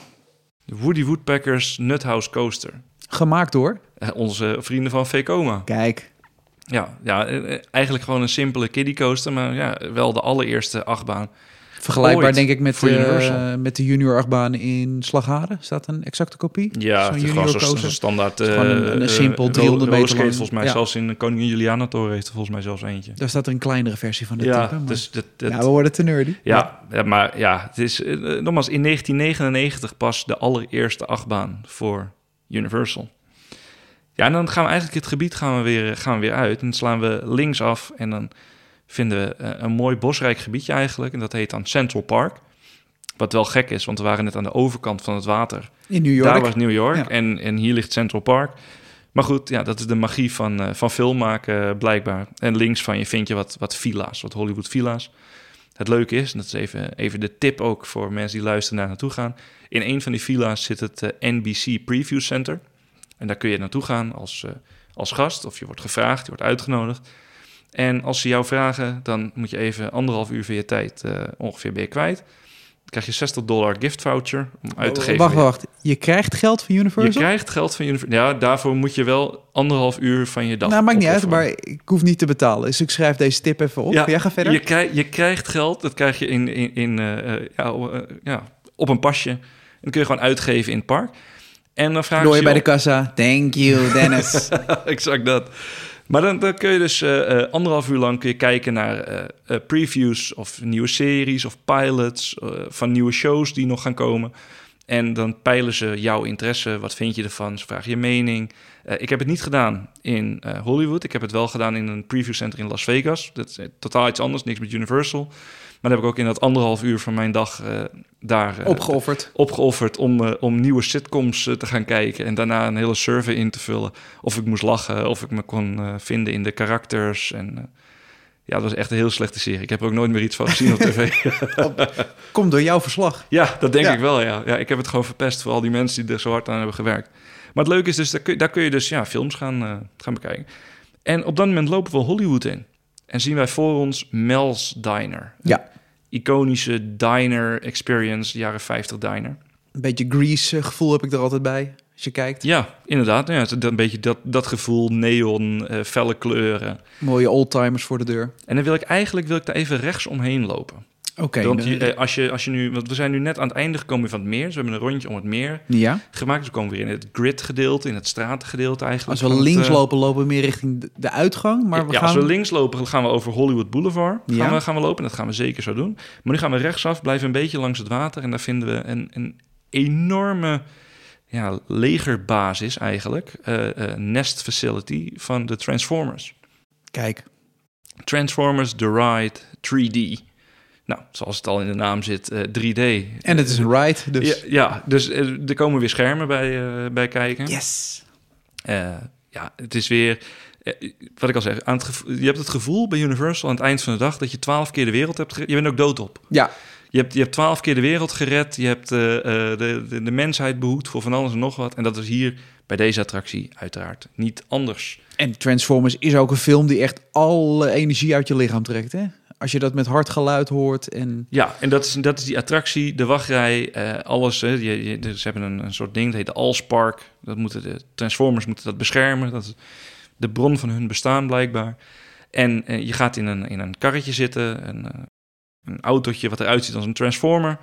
Speaker 2: De Woody Woodpeckers Nuthouse Coaster.
Speaker 1: gemaakt door.
Speaker 2: Eh, onze vrienden van Vekoma.
Speaker 1: Kijk,
Speaker 2: Ja, ja, eh, eigenlijk gewoon een simpele kiddie coaster, maar ja, wel de allereerste achtbaan.
Speaker 1: Vergelijkbaar
Speaker 2: Ooit
Speaker 1: denk ik met, de, met de junior achtbaan in Slagharen. Staat een exacte kopie?
Speaker 2: Ja,
Speaker 1: Zo'n
Speaker 2: is
Speaker 1: junior coaster.
Speaker 2: zo'n standaard...
Speaker 1: Is een- een
Speaker 2: eh,
Speaker 1: simpel
Speaker 2: eh,
Speaker 1: 300 meter lang.
Speaker 2: volgens mij.
Speaker 1: Ja.
Speaker 2: Zelfs in de Koningin Juliana Toren heeft er volgens mij zelfs eentje.
Speaker 1: Daar staat er een kleinere versie van dit
Speaker 2: ja,
Speaker 1: type. maar-
Speaker 2: dus dat, dat,
Speaker 1: ja, we worden te nerdy.
Speaker 2: ja, ja, maar ja, het is eh, nogmaals in 1999 pas de allereerste achtbaan voor Universal. Ja, en dan gaan we eigenlijk het gebied gaan we weer, gaan we weer uit. En dan slaan we links af en dan vinden we eh, een mooi bosrijk gebiedje eigenlijk. En dat heet dan Central Park. Wat wel gek is, want we waren net aan de overkant van het water.
Speaker 1: In New York.
Speaker 2: Daar was New York
Speaker 1: Ja.
Speaker 2: en, en hier ligt Central Park. Maar goed, ja, dat is de magie van, eh, van film maken eh, blijkbaar. En links van je vind je wat, wat villa's, wat Hollywood villa's. Het leuke is, en dat is even, even de tip ook voor mensen die luisteren naar naartoe gaan. In een van die villa's zit het NBC Preview Center. En daar kun je naartoe gaan als, als gast of je wordt gevraagd, je wordt uitgenodigd. En als ze jou vragen, dan moet je even anderhalf uur van je tijd eh, ongeveer ben je kwijt. Dan krijg je 60 dollar gift voucher om uit te geven.
Speaker 1: Oh, Wacht,
Speaker 2: weer.
Speaker 1: wacht. Je krijgt geld van
Speaker 2: Je
Speaker 1: Universal?
Speaker 2: krijgt geld van Universal. Ja, daarvoor moet je wel anderhalf uur van je dag
Speaker 1: nou, maakt niet uit, maar ik hoef niet te betalen. Dus ik schrijf deze tip even op. Ja, ga verder.
Speaker 2: Je, krijg, je krijgt geld, dat krijg je in, in, in, eh, eh, ja, ja, op een pasje. En dan kun je gewoon uitgeven in het park. En dan ze
Speaker 1: je bij de kassa. Thank you, Dennis.
Speaker 2: exact dat. Maar dan, kun je dus eh, eh, anderhalf uur lang kun je kijken naar eh, previews of nieuwe series of pilots van nieuwe shows die nog gaan komen. En dan peilen ze jouw interesse. Wat vind je ervan? Ze vragen je mening. Ik heb het niet gedaan in Hollywood. Ik heb het wel gedaan in een preview center in Las Vegas. Dat is totaal iets anders, niks met Universal. Maar dan heb ik ook in dat anderhalf uur van mijn dag eh, daar eh,
Speaker 1: Opgeofferd.
Speaker 2: opgeofferd om, eh, om nieuwe sitcoms te gaan kijken. En daarna een hele survey in te vullen. Of ik moest lachen, of ik me kon vinden in de karakters. En ja, dat was echt een heel slechte serie. Ik heb er ook nooit meer iets van gezien op tv.
Speaker 1: Komt door jouw verslag.
Speaker 2: ja, dat denk
Speaker 1: Ja.
Speaker 2: ik wel, ja. ja. Ik heb het gewoon verpest voor al die mensen die er zo hard aan hebben gewerkt. Maar het leuke is dus, daar kun, daar kun je dus ja, films gaan, eh, gaan bekijken. En op dat moment lopen we Hollywood in. En zien wij voor ons Mel's Diner.
Speaker 1: Ja.
Speaker 2: Iconische diner experience, jaren 50 diner.
Speaker 1: Een beetje Grease eh, gevoel heb ik er altijd bij. Als je kijkt.
Speaker 2: Ja, inderdaad. Ja, het een beetje dat, dat gevoel, neon, eh, felle kleuren.
Speaker 1: Mooie oldtimers voor de deur.
Speaker 2: En dan wil ik eigenlijk wil ik daar even rechts omheen lopen.
Speaker 1: Oké.
Speaker 2: Want
Speaker 1: dan-
Speaker 2: je, eh, als, je, als je nu, want we zijn nu net aan het einde gekomen van het meer. Dus we hebben een rondje om het meer
Speaker 1: ja.
Speaker 2: gemaakt. Dus we komen weer in het grid gedeelte, in het stratengedeelte eigenlijk.
Speaker 1: Als we
Speaker 2: het,
Speaker 1: links
Speaker 2: eh,
Speaker 1: lopen, lopen we meer richting de- uitgang. Maar we
Speaker 2: ja,
Speaker 1: gaan...
Speaker 2: als we links lopen, gaan we over Hollywood Boulevard. Gaan,
Speaker 1: Ja.
Speaker 2: we, gaan we lopen. Dat gaan we zeker zo doen. Maar nu gaan we rechtsaf, blijven een beetje langs het water. En daar vinden we een, een enorme ja, legerbasis eigenlijk. eh, nest facility van de Transformers.
Speaker 1: Kijk.
Speaker 2: Transformers The Ride 3D. Nou, zoals het al in de naam zit, eh, 3D.
Speaker 1: En het is een ride, dus...
Speaker 2: Ja, ja, dus eh, er komen weer schermen bij, eh, bij kijken.
Speaker 1: Yes.
Speaker 2: Eh, ja, het is weer eh, wat ik al zeg, aan het gevo- je hebt het gevoel bij Universal aan het eind van de dag dat je twaalf keer de wereld hebt gered. Je bent ook doodop.
Speaker 1: Ja,
Speaker 2: Je hebt, je hebt twaalf keer de wereld gered. Je hebt eh, eh, de, de, de mensheid behoed voor van alles en nog wat. En dat is hier bij deze attractie uiteraard niet anders.
Speaker 1: en Transformers is ook een film die echt alle energie uit je lichaam trekt. Hè? Als je dat met hard geluid hoort en...
Speaker 2: Ja, en dat is, dat is die attractie, de wachtrij, eh, alles. Hè. Je, ze hebben een, een soort ding, dat heet de Allspark. Dat moeten de Transformers moeten dat beschermen. Dat is de bron van hun bestaan blijkbaar. En eh, je gaat in een, in een karretje zitten, een, eh, een autootje wat eruit ziet als een Transformer.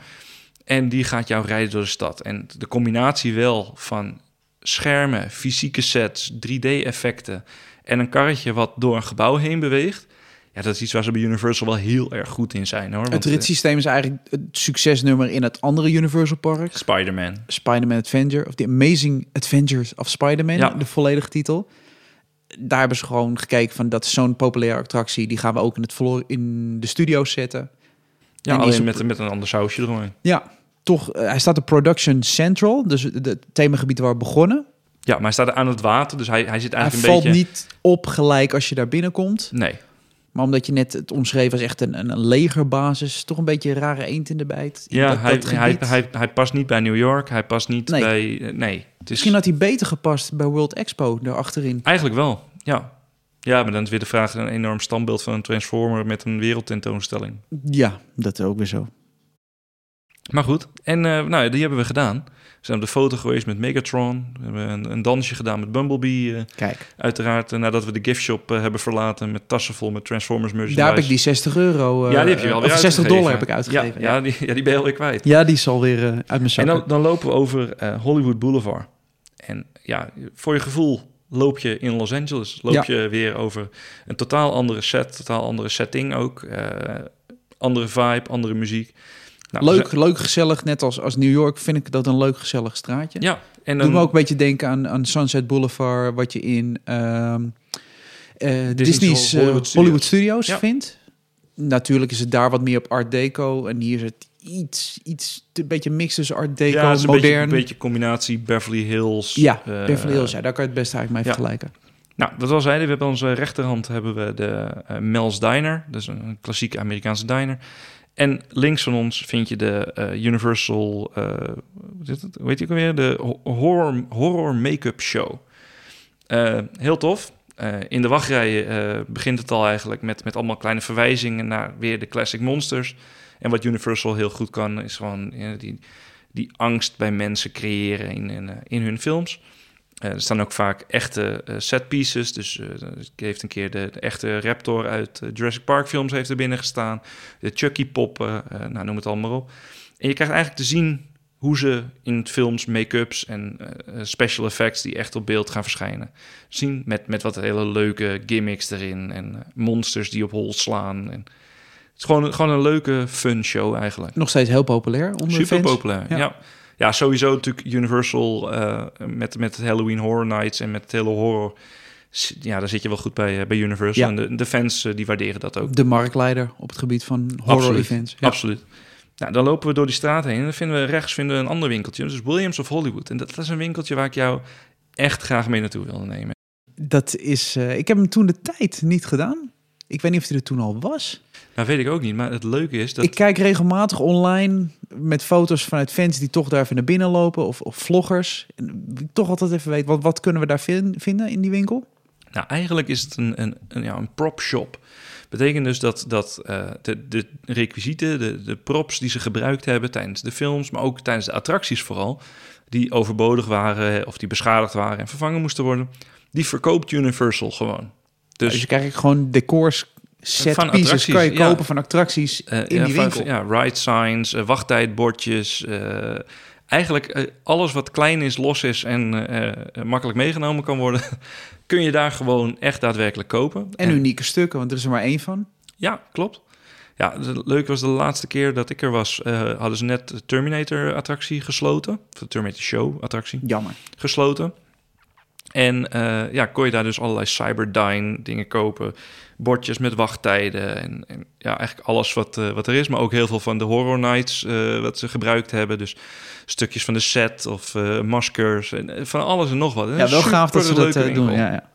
Speaker 2: En die gaat jou rijden door de stad. En de combinatie wel van schermen, fysieke sets, 3D-effecten en een karretje wat door een gebouw heen beweegt. Ja, dat is iets waar ze bij Universal wel heel erg goed in zijn hoor.
Speaker 1: Het
Speaker 2: eh,
Speaker 1: ritssysteem is eigenlijk het succesnummer in het andere Universal Park.
Speaker 2: Spider-Man.
Speaker 1: Spider-Man Adventure, of The Amazing Adventures of Spider-Man,
Speaker 2: Ja.
Speaker 1: de volledige titel. Daar hebben ze gewoon gekeken van dat is zo'n populaire attractie, die gaan we ook in, het Flor- in de studio's zetten.
Speaker 2: Ja,
Speaker 1: En
Speaker 2: alleen met, met een ander sausje eromheen.
Speaker 1: Ja, toch, eh, hij staat op Production Central, dus het themagebied waar we begonnen.
Speaker 2: Ja, maar hij staat aan het water, dus hij, hij zit eigenlijk
Speaker 1: valt
Speaker 2: een beetje...
Speaker 1: niet op gelijk als je daar binnenkomt.
Speaker 2: Nee,
Speaker 1: Maar omdat je net het omschreef als echt een, een, een legerbasis, toch een beetje een rare eend in de bijt. in
Speaker 2: ja,
Speaker 1: dat-
Speaker 2: hij,
Speaker 1: dat
Speaker 2: hij, hij, hij past niet bij New York, hij past niet
Speaker 1: Nee.
Speaker 2: bij... eh, nee, is
Speaker 1: Misschien had hij beter gepast bij World Expo, daar achterin.
Speaker 2: eigenlijk wel, ja. Ja, maar dan is weer de vraag, een enorm standbeeld van een Transformer met een wereldtentoonstelling.
Speaker 1: Ja, dat is ook weer zo.
Speaker 2: Maar goed, en eh, nou, die hebben we gedaan. We zijn op de foto geweest met Megatron. We hebben een, een dansje gedaan met Bumblebee. eh,
Speaker 1: Kijk,
Speaker 2: uiteraard, eh, nadat we de giftshop eh, hebben verlaten met tassen vol met Transformers merchandise.
Speaker 1: daar heb ik die 60 euro,
Speaker 2: ja, die heb je wel weer
Speaker 1: 60
Speaker 2: uitgegeven.
Speaker 1: dollar heb ik uitgegeven.
Speaker 2: Ja, ja, die, ja, die ben je alweer kwijt.
Speaker 1: Ja, die is alweer uh, uit mijn zak.
Speaker 2: En dan, dan lopen we over Hollywood Boulevard. En ja, voor je gevoel loop je in Los Angeles. Loop je weer over een totaal andere set, totaal andere setting ook. andere vibe, andere muziek. Nou,
Speaker 1: leuk,
Speaker 2: zijn-
Speaker 1: leuk, gezellig. Net als, als New York vind ik dat een leuk, gezellig straatje.
Speaker 2: Ja, en dan,
Speaker 1: me ook een beetje denken aan, aan Sunset Boulevard, wat je in ehm, eh, Disney's eh,
Speaker 2: Hollywood
Speaker 1: Hollywood,
Speaker 2: Studios. Ja.
Speaker 1: vindt. Natuurlijk is het daar wat meer op Art Deco. En hier is het iets, iets een beetje mix tussen Art Deco,
Speaker 2: ja, is een beetje,
Speaker 1: modern.
Speaker 2: een beetje combinatie Beverly Hills.
Speaker 1: ja,
Speaker 2: eh,
Speaker 1: Beverly Hills. Ja, daar kan je het best eigenlijk mee
Speaker 2: ja.
Speaker 1: vergelijken.
Speaker 2: Nou, wat we al zeiden, we hebben onze rechterhand hebben we de Mel's Diner. Dus een klassieke Amerikaanse diner. En links van ons vind je de eh, Universal, eh, hoe zit het? hoe heet? De ho- horror, horror make-up show. Eh, heel tof. Eh, in de wachtrij eh, begint het al eigenlijk met, met allemaal kleine verwijzingen naar weer de classic monsters. En wat Universal heel goed kan, is gewoon die, die angst bij mensen creëren in, eh, in hun films. Eh, er staan ook vaak echte eh, set pieces. Dus eh er heeft een keer de, de echte Raptor uit eh, Jurassic Park films heeft er binnen gestaan. De Chucky poppen, eh, nou noem het allemaal op. En je krijgt eigenlijk te zien hoe ze in films make-ups en eh, eh, special effects die echt op beeld gaan verschijnen. Zien met, met wat hele leuke gimmicks erin en eh, monsters die op hol slaan. En het is gewoon, gewoon een leuke fun show eigenlijk.
Speaker 1: Nog steeds heel populair onder
Speaker 2: Super
Speaker 1: fans.
Speaker 2: populair,
Speaker 1: Ja.
Speaker 2: ja. Ja. sowieso natuurlijk Universal eh, met, met Halloween Horror Nights en met het hele horror. Ja, daar zit je wel goed bij, eh, bij Universal.
Speaker 1: Ja.
Speaker 2: En de, de fans eh, die waarderen dat ook.
Speaker 1: De marktleider op het gebied van horror
Speaker 2: Absoluut.
Speaker 1: events. Ja.
Speaker 2: Absoluut. Nou, dan lopen we door die straat heen en dan vinden we rechts vinden we een ander winkeltje. Dus Williams of Hollywood. En dat is een winkeltje waar ik jou echt graag mee naartoe wilde nemen.
Speaker 1: Dat is, ik heb hem toen de tijd niet gedaan. Ik weet niet of hij er toen al was.
Speaker 2: Nou, weet ik ook niet. Maar het leuke is dat...
Speaker 1: Ik kijk regelmatig online met foto's vanuit fans die toch daar even naar binnen lopen. Of, of vloggers. En ik toch altijd even weet, wat, wat kunnen we daar vin- vinden in die winkel?
Speaker 2: Nou, eigenlijk is het een, een, een, ja, een prop shop. Betekent dus dat, dat eh, de, de requisieten, de, de props die ze gebruikt hebben tijdens de films, maar ook tijdens de attracties vooral, die overbodig waren of die beschadigd waren en vervangen moesten worden, die verkoopt Universal gewoon.
Speaker 1: Dus,
Speaker 2: Dus
Speaker 1: je krijgt gewoon decors, set
Speaker 2: Van
Speaker 1: pieces,
Speaker 2: attracties,
Speaker 1: kan je
Speaker 2: ja.
Speaker 1: kopen van attracties
Speaker 2: eh,
Speaker 1: in
Speaker 2: ja,
Speaker 1: die
Speaker 2: van-
Speaker 1: winkel.
Speaker 2: Ja, ride signs, eh, wachttijdbordjes. eh, eigenlijk alles wat klein is, los is en makkelijk meegenomen kan worden, kun je daar gewoon echt daadwerkelijk kopen.
Speaker 1: En unieke stukken, want er is er maar één van.
Speaker 2: Ja, klopt. Ja, het leuke was de laatste keer dat ik er was, hadden ze net de Terminator-attractie gesloten. Of de Terminator Show-attractie
Speaker 1: Jammer.
Speaker 2: gesloten. En eh, ja, kon je daar dus allerlei Cyberdyne dingen kopen. Bordjes met wachttijden en, en ja, eigenlijk alles wat, eh, wat er is. Maar ook heel veel van de Horror Nights eh, wat ze gebruikt hebben. Dus stukjes van de set of maskers en van alles en nog wat.
Speaker 1: Ja, wel gaaf dat ze dat doen. ja.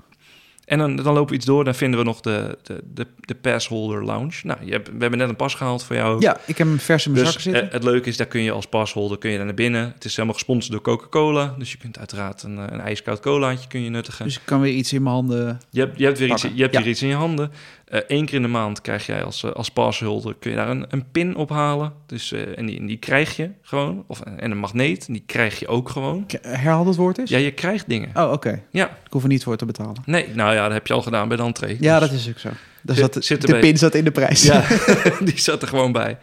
Speaker 2: En dan, dan lopen we iets door, dan vinden we nog de, de, de, de passholder lounge. Nou, je hebt, we hebben net een pas gehaald voor jou.
Speaker 1: Ja, ik heb hem vers in mijn
Speaker 2: Dus
Speaker 1: zitten.
Speaker 2: eh, het leuke is, daar kun je als pasholder kun je naar binnen. Het is helemaal gesponsord door Coca-Cola. Dus je kunt uiteraard een, eh, een ijskoud colaatje kun je nuttigen.
Speaker 1: dus ik kan weer iets in mijn handen.
Speaker 2: je, hebt, je hebt, weer, iets, je hebt
Speaker 1: Ja.
Speaker 2: weer iets in je handen. Eén keer in de maand krijg jij als, eh, als pasholder... kun je daar een, een pin ophalen. Dus, eh, en, die, en die krijg je gewoon. Of, en een magneet, die krijg je ook gewoon.
Speaker 1: Herhaal het woord eens.
Speaker 2: Ja, je krijgt dingen.
Speaker 1: Oh, oké.
Speaker 2: Ja,
Speaker 1: Ik hoef er niet voor te betalen.
Speaker 2: nee, nou ja, dat heb je al gedaan bij de entree.
Speaker 1: Ja,
Speaker 2: Dus-
Speaker 1: dat is ook zo.
Speaker 2: Zit- zit
Speaker 1: de pin zat in de prijs.
Speaker 2: Ja, die zat er gewoon bij.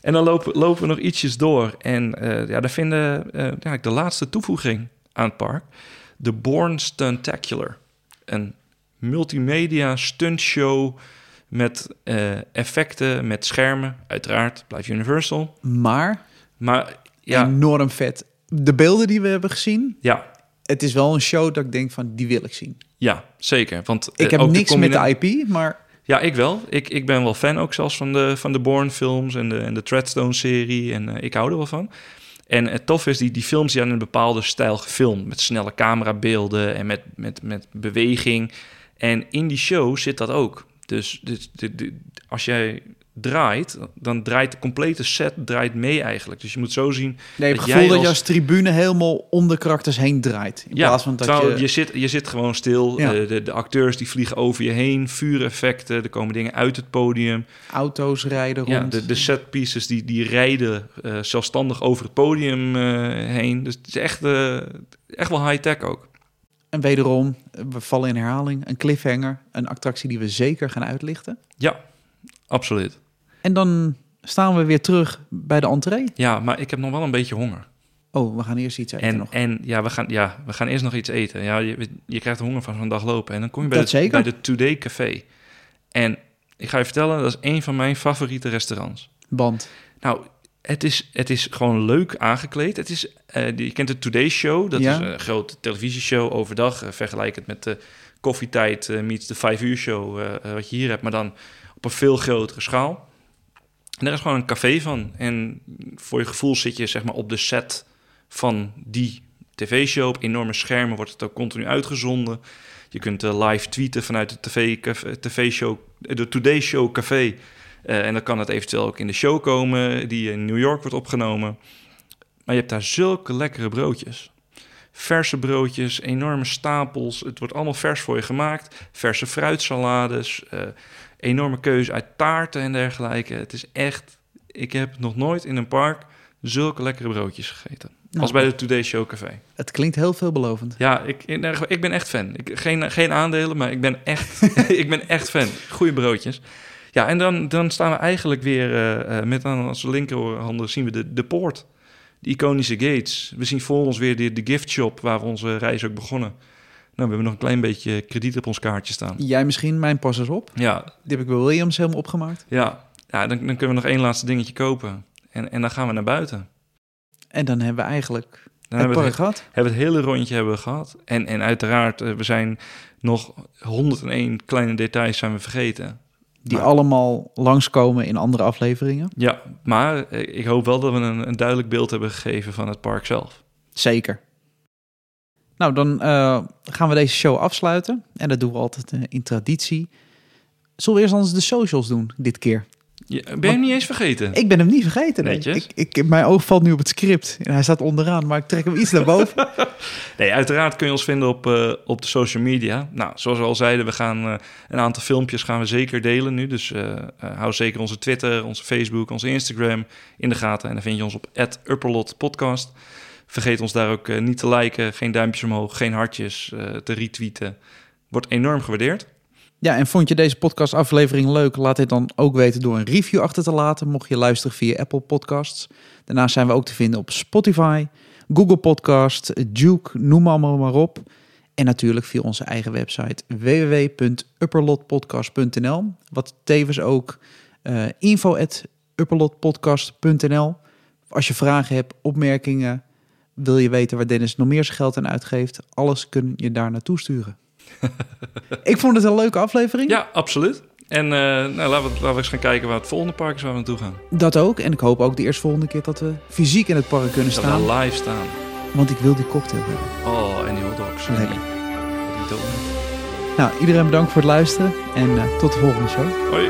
Speaker 2: En dan lopen, lopen we nog ietsjes door. En eh, ja, daar vinden eh ja, de laatste toevoeging aan het park. De Born Stuntacular. Een multimedia stuntshow met eh, effecten, met schermen. Uiteraard, blijft Universal.
Speaker 1: Maar
Speaker 2: Maar ja,
Speaker 1: enorm vet. De beelden die we hebben gezien,
Speaker 2: ja,
Speaker 1: het is wel een show dat ik denk van, die wil ik zien.
Speaker 2: ja, zeker. Want,
Speaker 1: Ik
Speaker 2: eh,
Speaker 1: heb
Speaker 2: ook de
Speaker 1: niks met de IP, maar
Speaker 2: Ja, ik wel. Ik, ik ben wel fan ook zelfs van de, van de Bourne-films en de, en de Treadstone-serie. En eh, ik hou er wel van. En het tof is, die, die films die zijn in een bepaalde stijl gefilmd. Met snelle camerabeelden en met, met, met beweging. En in die show zit dat ook. Dus, dus de- de- als jij draait, dan draait de complete set draait mee eigenlijk. Dus je moet zo zien... Dat
Speaker 1: het gevoel
Speaker 2: jij
Speaker 1: dat je
Speaker 2: als-
Speaker 1: tribune helemaal om de karakters heen draait. In
Speaker 2: ja,
Speaker 1: plaats van dat je...
Speaker 2: je... zit, je zit gewoon stil.
Speaker 1: Ja.
Speaker 2: Eh, de, de acteurs die vliegen over je heen. Vuureffecten, er komen dingen uit het podium.
Speaker 1: auto's rijden
Speaker 2: Ja,
Speaker 1: rond.
Speaker 2: de, de set pieces die, die rijden eh, zelfstandig over het podium eh, heen. Dus het is echt, echt wel high-tech ook.
Speaker 1: En wederom, we vallen in herhaling, een cliffhanger. Een attractie die we zeker gaan uitlichten.
Speaker 2: Ja, absoluut.
Speaker 1: En dan staan we weer terug bij de entree.
Speaker 2: Ja, maar ik heb nog wel een beetje honger.
Speaker 1: Oh, we gaan eerst iets eten
Speaker 2: En,
Speaker 1: nog.
Speaker 2: en ja, we gaan, ja, we gaan eerst nog iets eten. Ja, je, je krijgt honger van zo'n dag lopen. En dan kom je bij,
Speaker 1: Dat
Speaker 2: de,
Speaker 1: zeker.
Speaker 2: bij de Today Café. En ik ga je vertellen, dat is een van mijn favoriete restaurants.
Speaker 1: Band.
Speaker 2: Nou, het is, het is gewoon leuk aangekleed. Het is, eh, je kent de Today Show. Dat
Speaker 1: Ja.
Speaker 2: is een grote televisieshow overdag. eh, vergelijk het met de koffietijd eh, meets de 5 uur show wat je hier hebt. Maar dan op een veel grotere schaal. En daar is gewoon een café van. En voor je gevoel zit je zeg maar op de set van die tv-show. Op enorme schermen wordt het ook continu uitgezonden. Je kunt live tweeten vanuit de tv-show, de Today Show café. Eh, en dan kan het eventueel ook in de show komen die in New York wordt opgenomen. Maar je hebt daar zulke lekkere broodjes. Verse broodjes, enorme stapels. Het wordt allemaal vers voor je gemaakt. Verse fruitsalades, eh, enorme keuze uit taarten en dergelijke. Het is echt... Ik heb nog nooit in een park zulke lekkere broodjes gegeten.
Speaker 1: Nou,
Speaker 2: Als bij de Today Show Café.
Speaker 1: Het klinkt heel veelbelovend.
Speaker 2: Ja, ik, ik, ben echt fan. Ik, geen, geen aandelen, maar ik ben echt, ik ben echt fan. Goeie broodjes. Ja, en dan, dan staan we eigenlijk weer eh, met aan onze linkerhanden zien we de, de poort. De iconische gates. We zien voor ons weer de, de gift shop waar we onze reis ook begonnen. Nou, we hebben nog een klein beetje krediet op ons kaartje staan.
Speaker 1: Jij misschien, mijn pas is op.
Speaker 2: Ja,
Speaker 1: Die heb ik bij Williams helemaal opgemaakt.
Speaker 2: ja. ja dan, dan kunnen we nog één laatste dingetje kopen. En, en dan gaan we naar buiten.
Speaker 1: En dan hebben we eigenlijk
Speaker 2: Dan
Speaker 1: het
Speaker 2: hebben we
Speaker 1: park
Speaker 2: het,
Speaker 1: gehad.
Speaker 2: hebben we het hele rondje hebben we gehad. En, en uiteraard, eh, we zijn nog 101 kleine details zijn we vergeten.
Speaker 1: Die
Speaker 2: Maar-
Speaker 1: allemaal langskomen in andere afleveringen.
Speaker 2: Ja, maar ik hoop wel dat we een, een duidelijk beeld hebben gegeven van het park zelf.
Speaker 1: Zeker. Nou, dan eh, gaan we deze show afsluiten. En dat doen we altijd eh, in traditie. Zullen we eerst anders de socials doen dit keer?
Speaker 2: Je, ben je hem niet eens vergeten?
Speaker 1: Ik ben hem niet vergeten. nee.
Speaker 2: Netjes.
Speaker 1: Ik, ik, mijn oog valt nu op het script. En hij staat onderaan, maar ik trek hem iets naar boven.
Speaker 2: Nee, uiteraard kun je ons vinden op, eh, op de social media. Nou, zoals we al zeiden, we gaan eh, een aantal filmpjes gaan we zeker delen nu. Dus eh, hou zeker onze Twitter, onze Facebook, onze Instagram in de gaten. En dan vind je ons op @upperlotpodcast. Vergeet ons daar ook niet te liken, geen duimpjes omhoog, geen hartjes te retweeten. Wordt enorm gewaardeerd.
Speaker 1: Ja, en vond je deze podcastaflevering leuk? Laat dit dan ook weten door een review achter te laten. Mocht je luisteren via Apple Podcasts. Daarnaast zijn we ook te vinden op Spotify, Google Podcast, Duke, noem allemaal maar op. En natuurlijk via onze eigen website www.upperlotpodcast.nl. Wat tevens ook eh info.upperlotpodcast.nl. Als je vragen hebt, opmerkingen, wil je weten waar Dennis nog meer zijn geld aan uitgeeft, alles kun je daar naartoe sturen. Ik vond het een leuke aflevering.
Speaker 2: Ja, absoluut. En eh, nou, laten, we, laten we eens gaan kijken waar het volgende park is waar we naartoe gaan.
Speaker 1: Dat ook. En ik hoop ook de eerstvolgende keer dat we fysiek in het park kunnen
Speaker 2: Dat we
Speaker 1: staan.
Speaker 2: live staan.
Speaker 1: Want ik wil die cocktail hebben.
Speaker 2: Oh, en die hotdogs.
Speaker 1: Lekker.
Speaker 2: Die donut.
Speaker 1: Nou, iedereen bedankt voor het luisteren en eh, tot de volgende show.
Speaker 2: Hoi.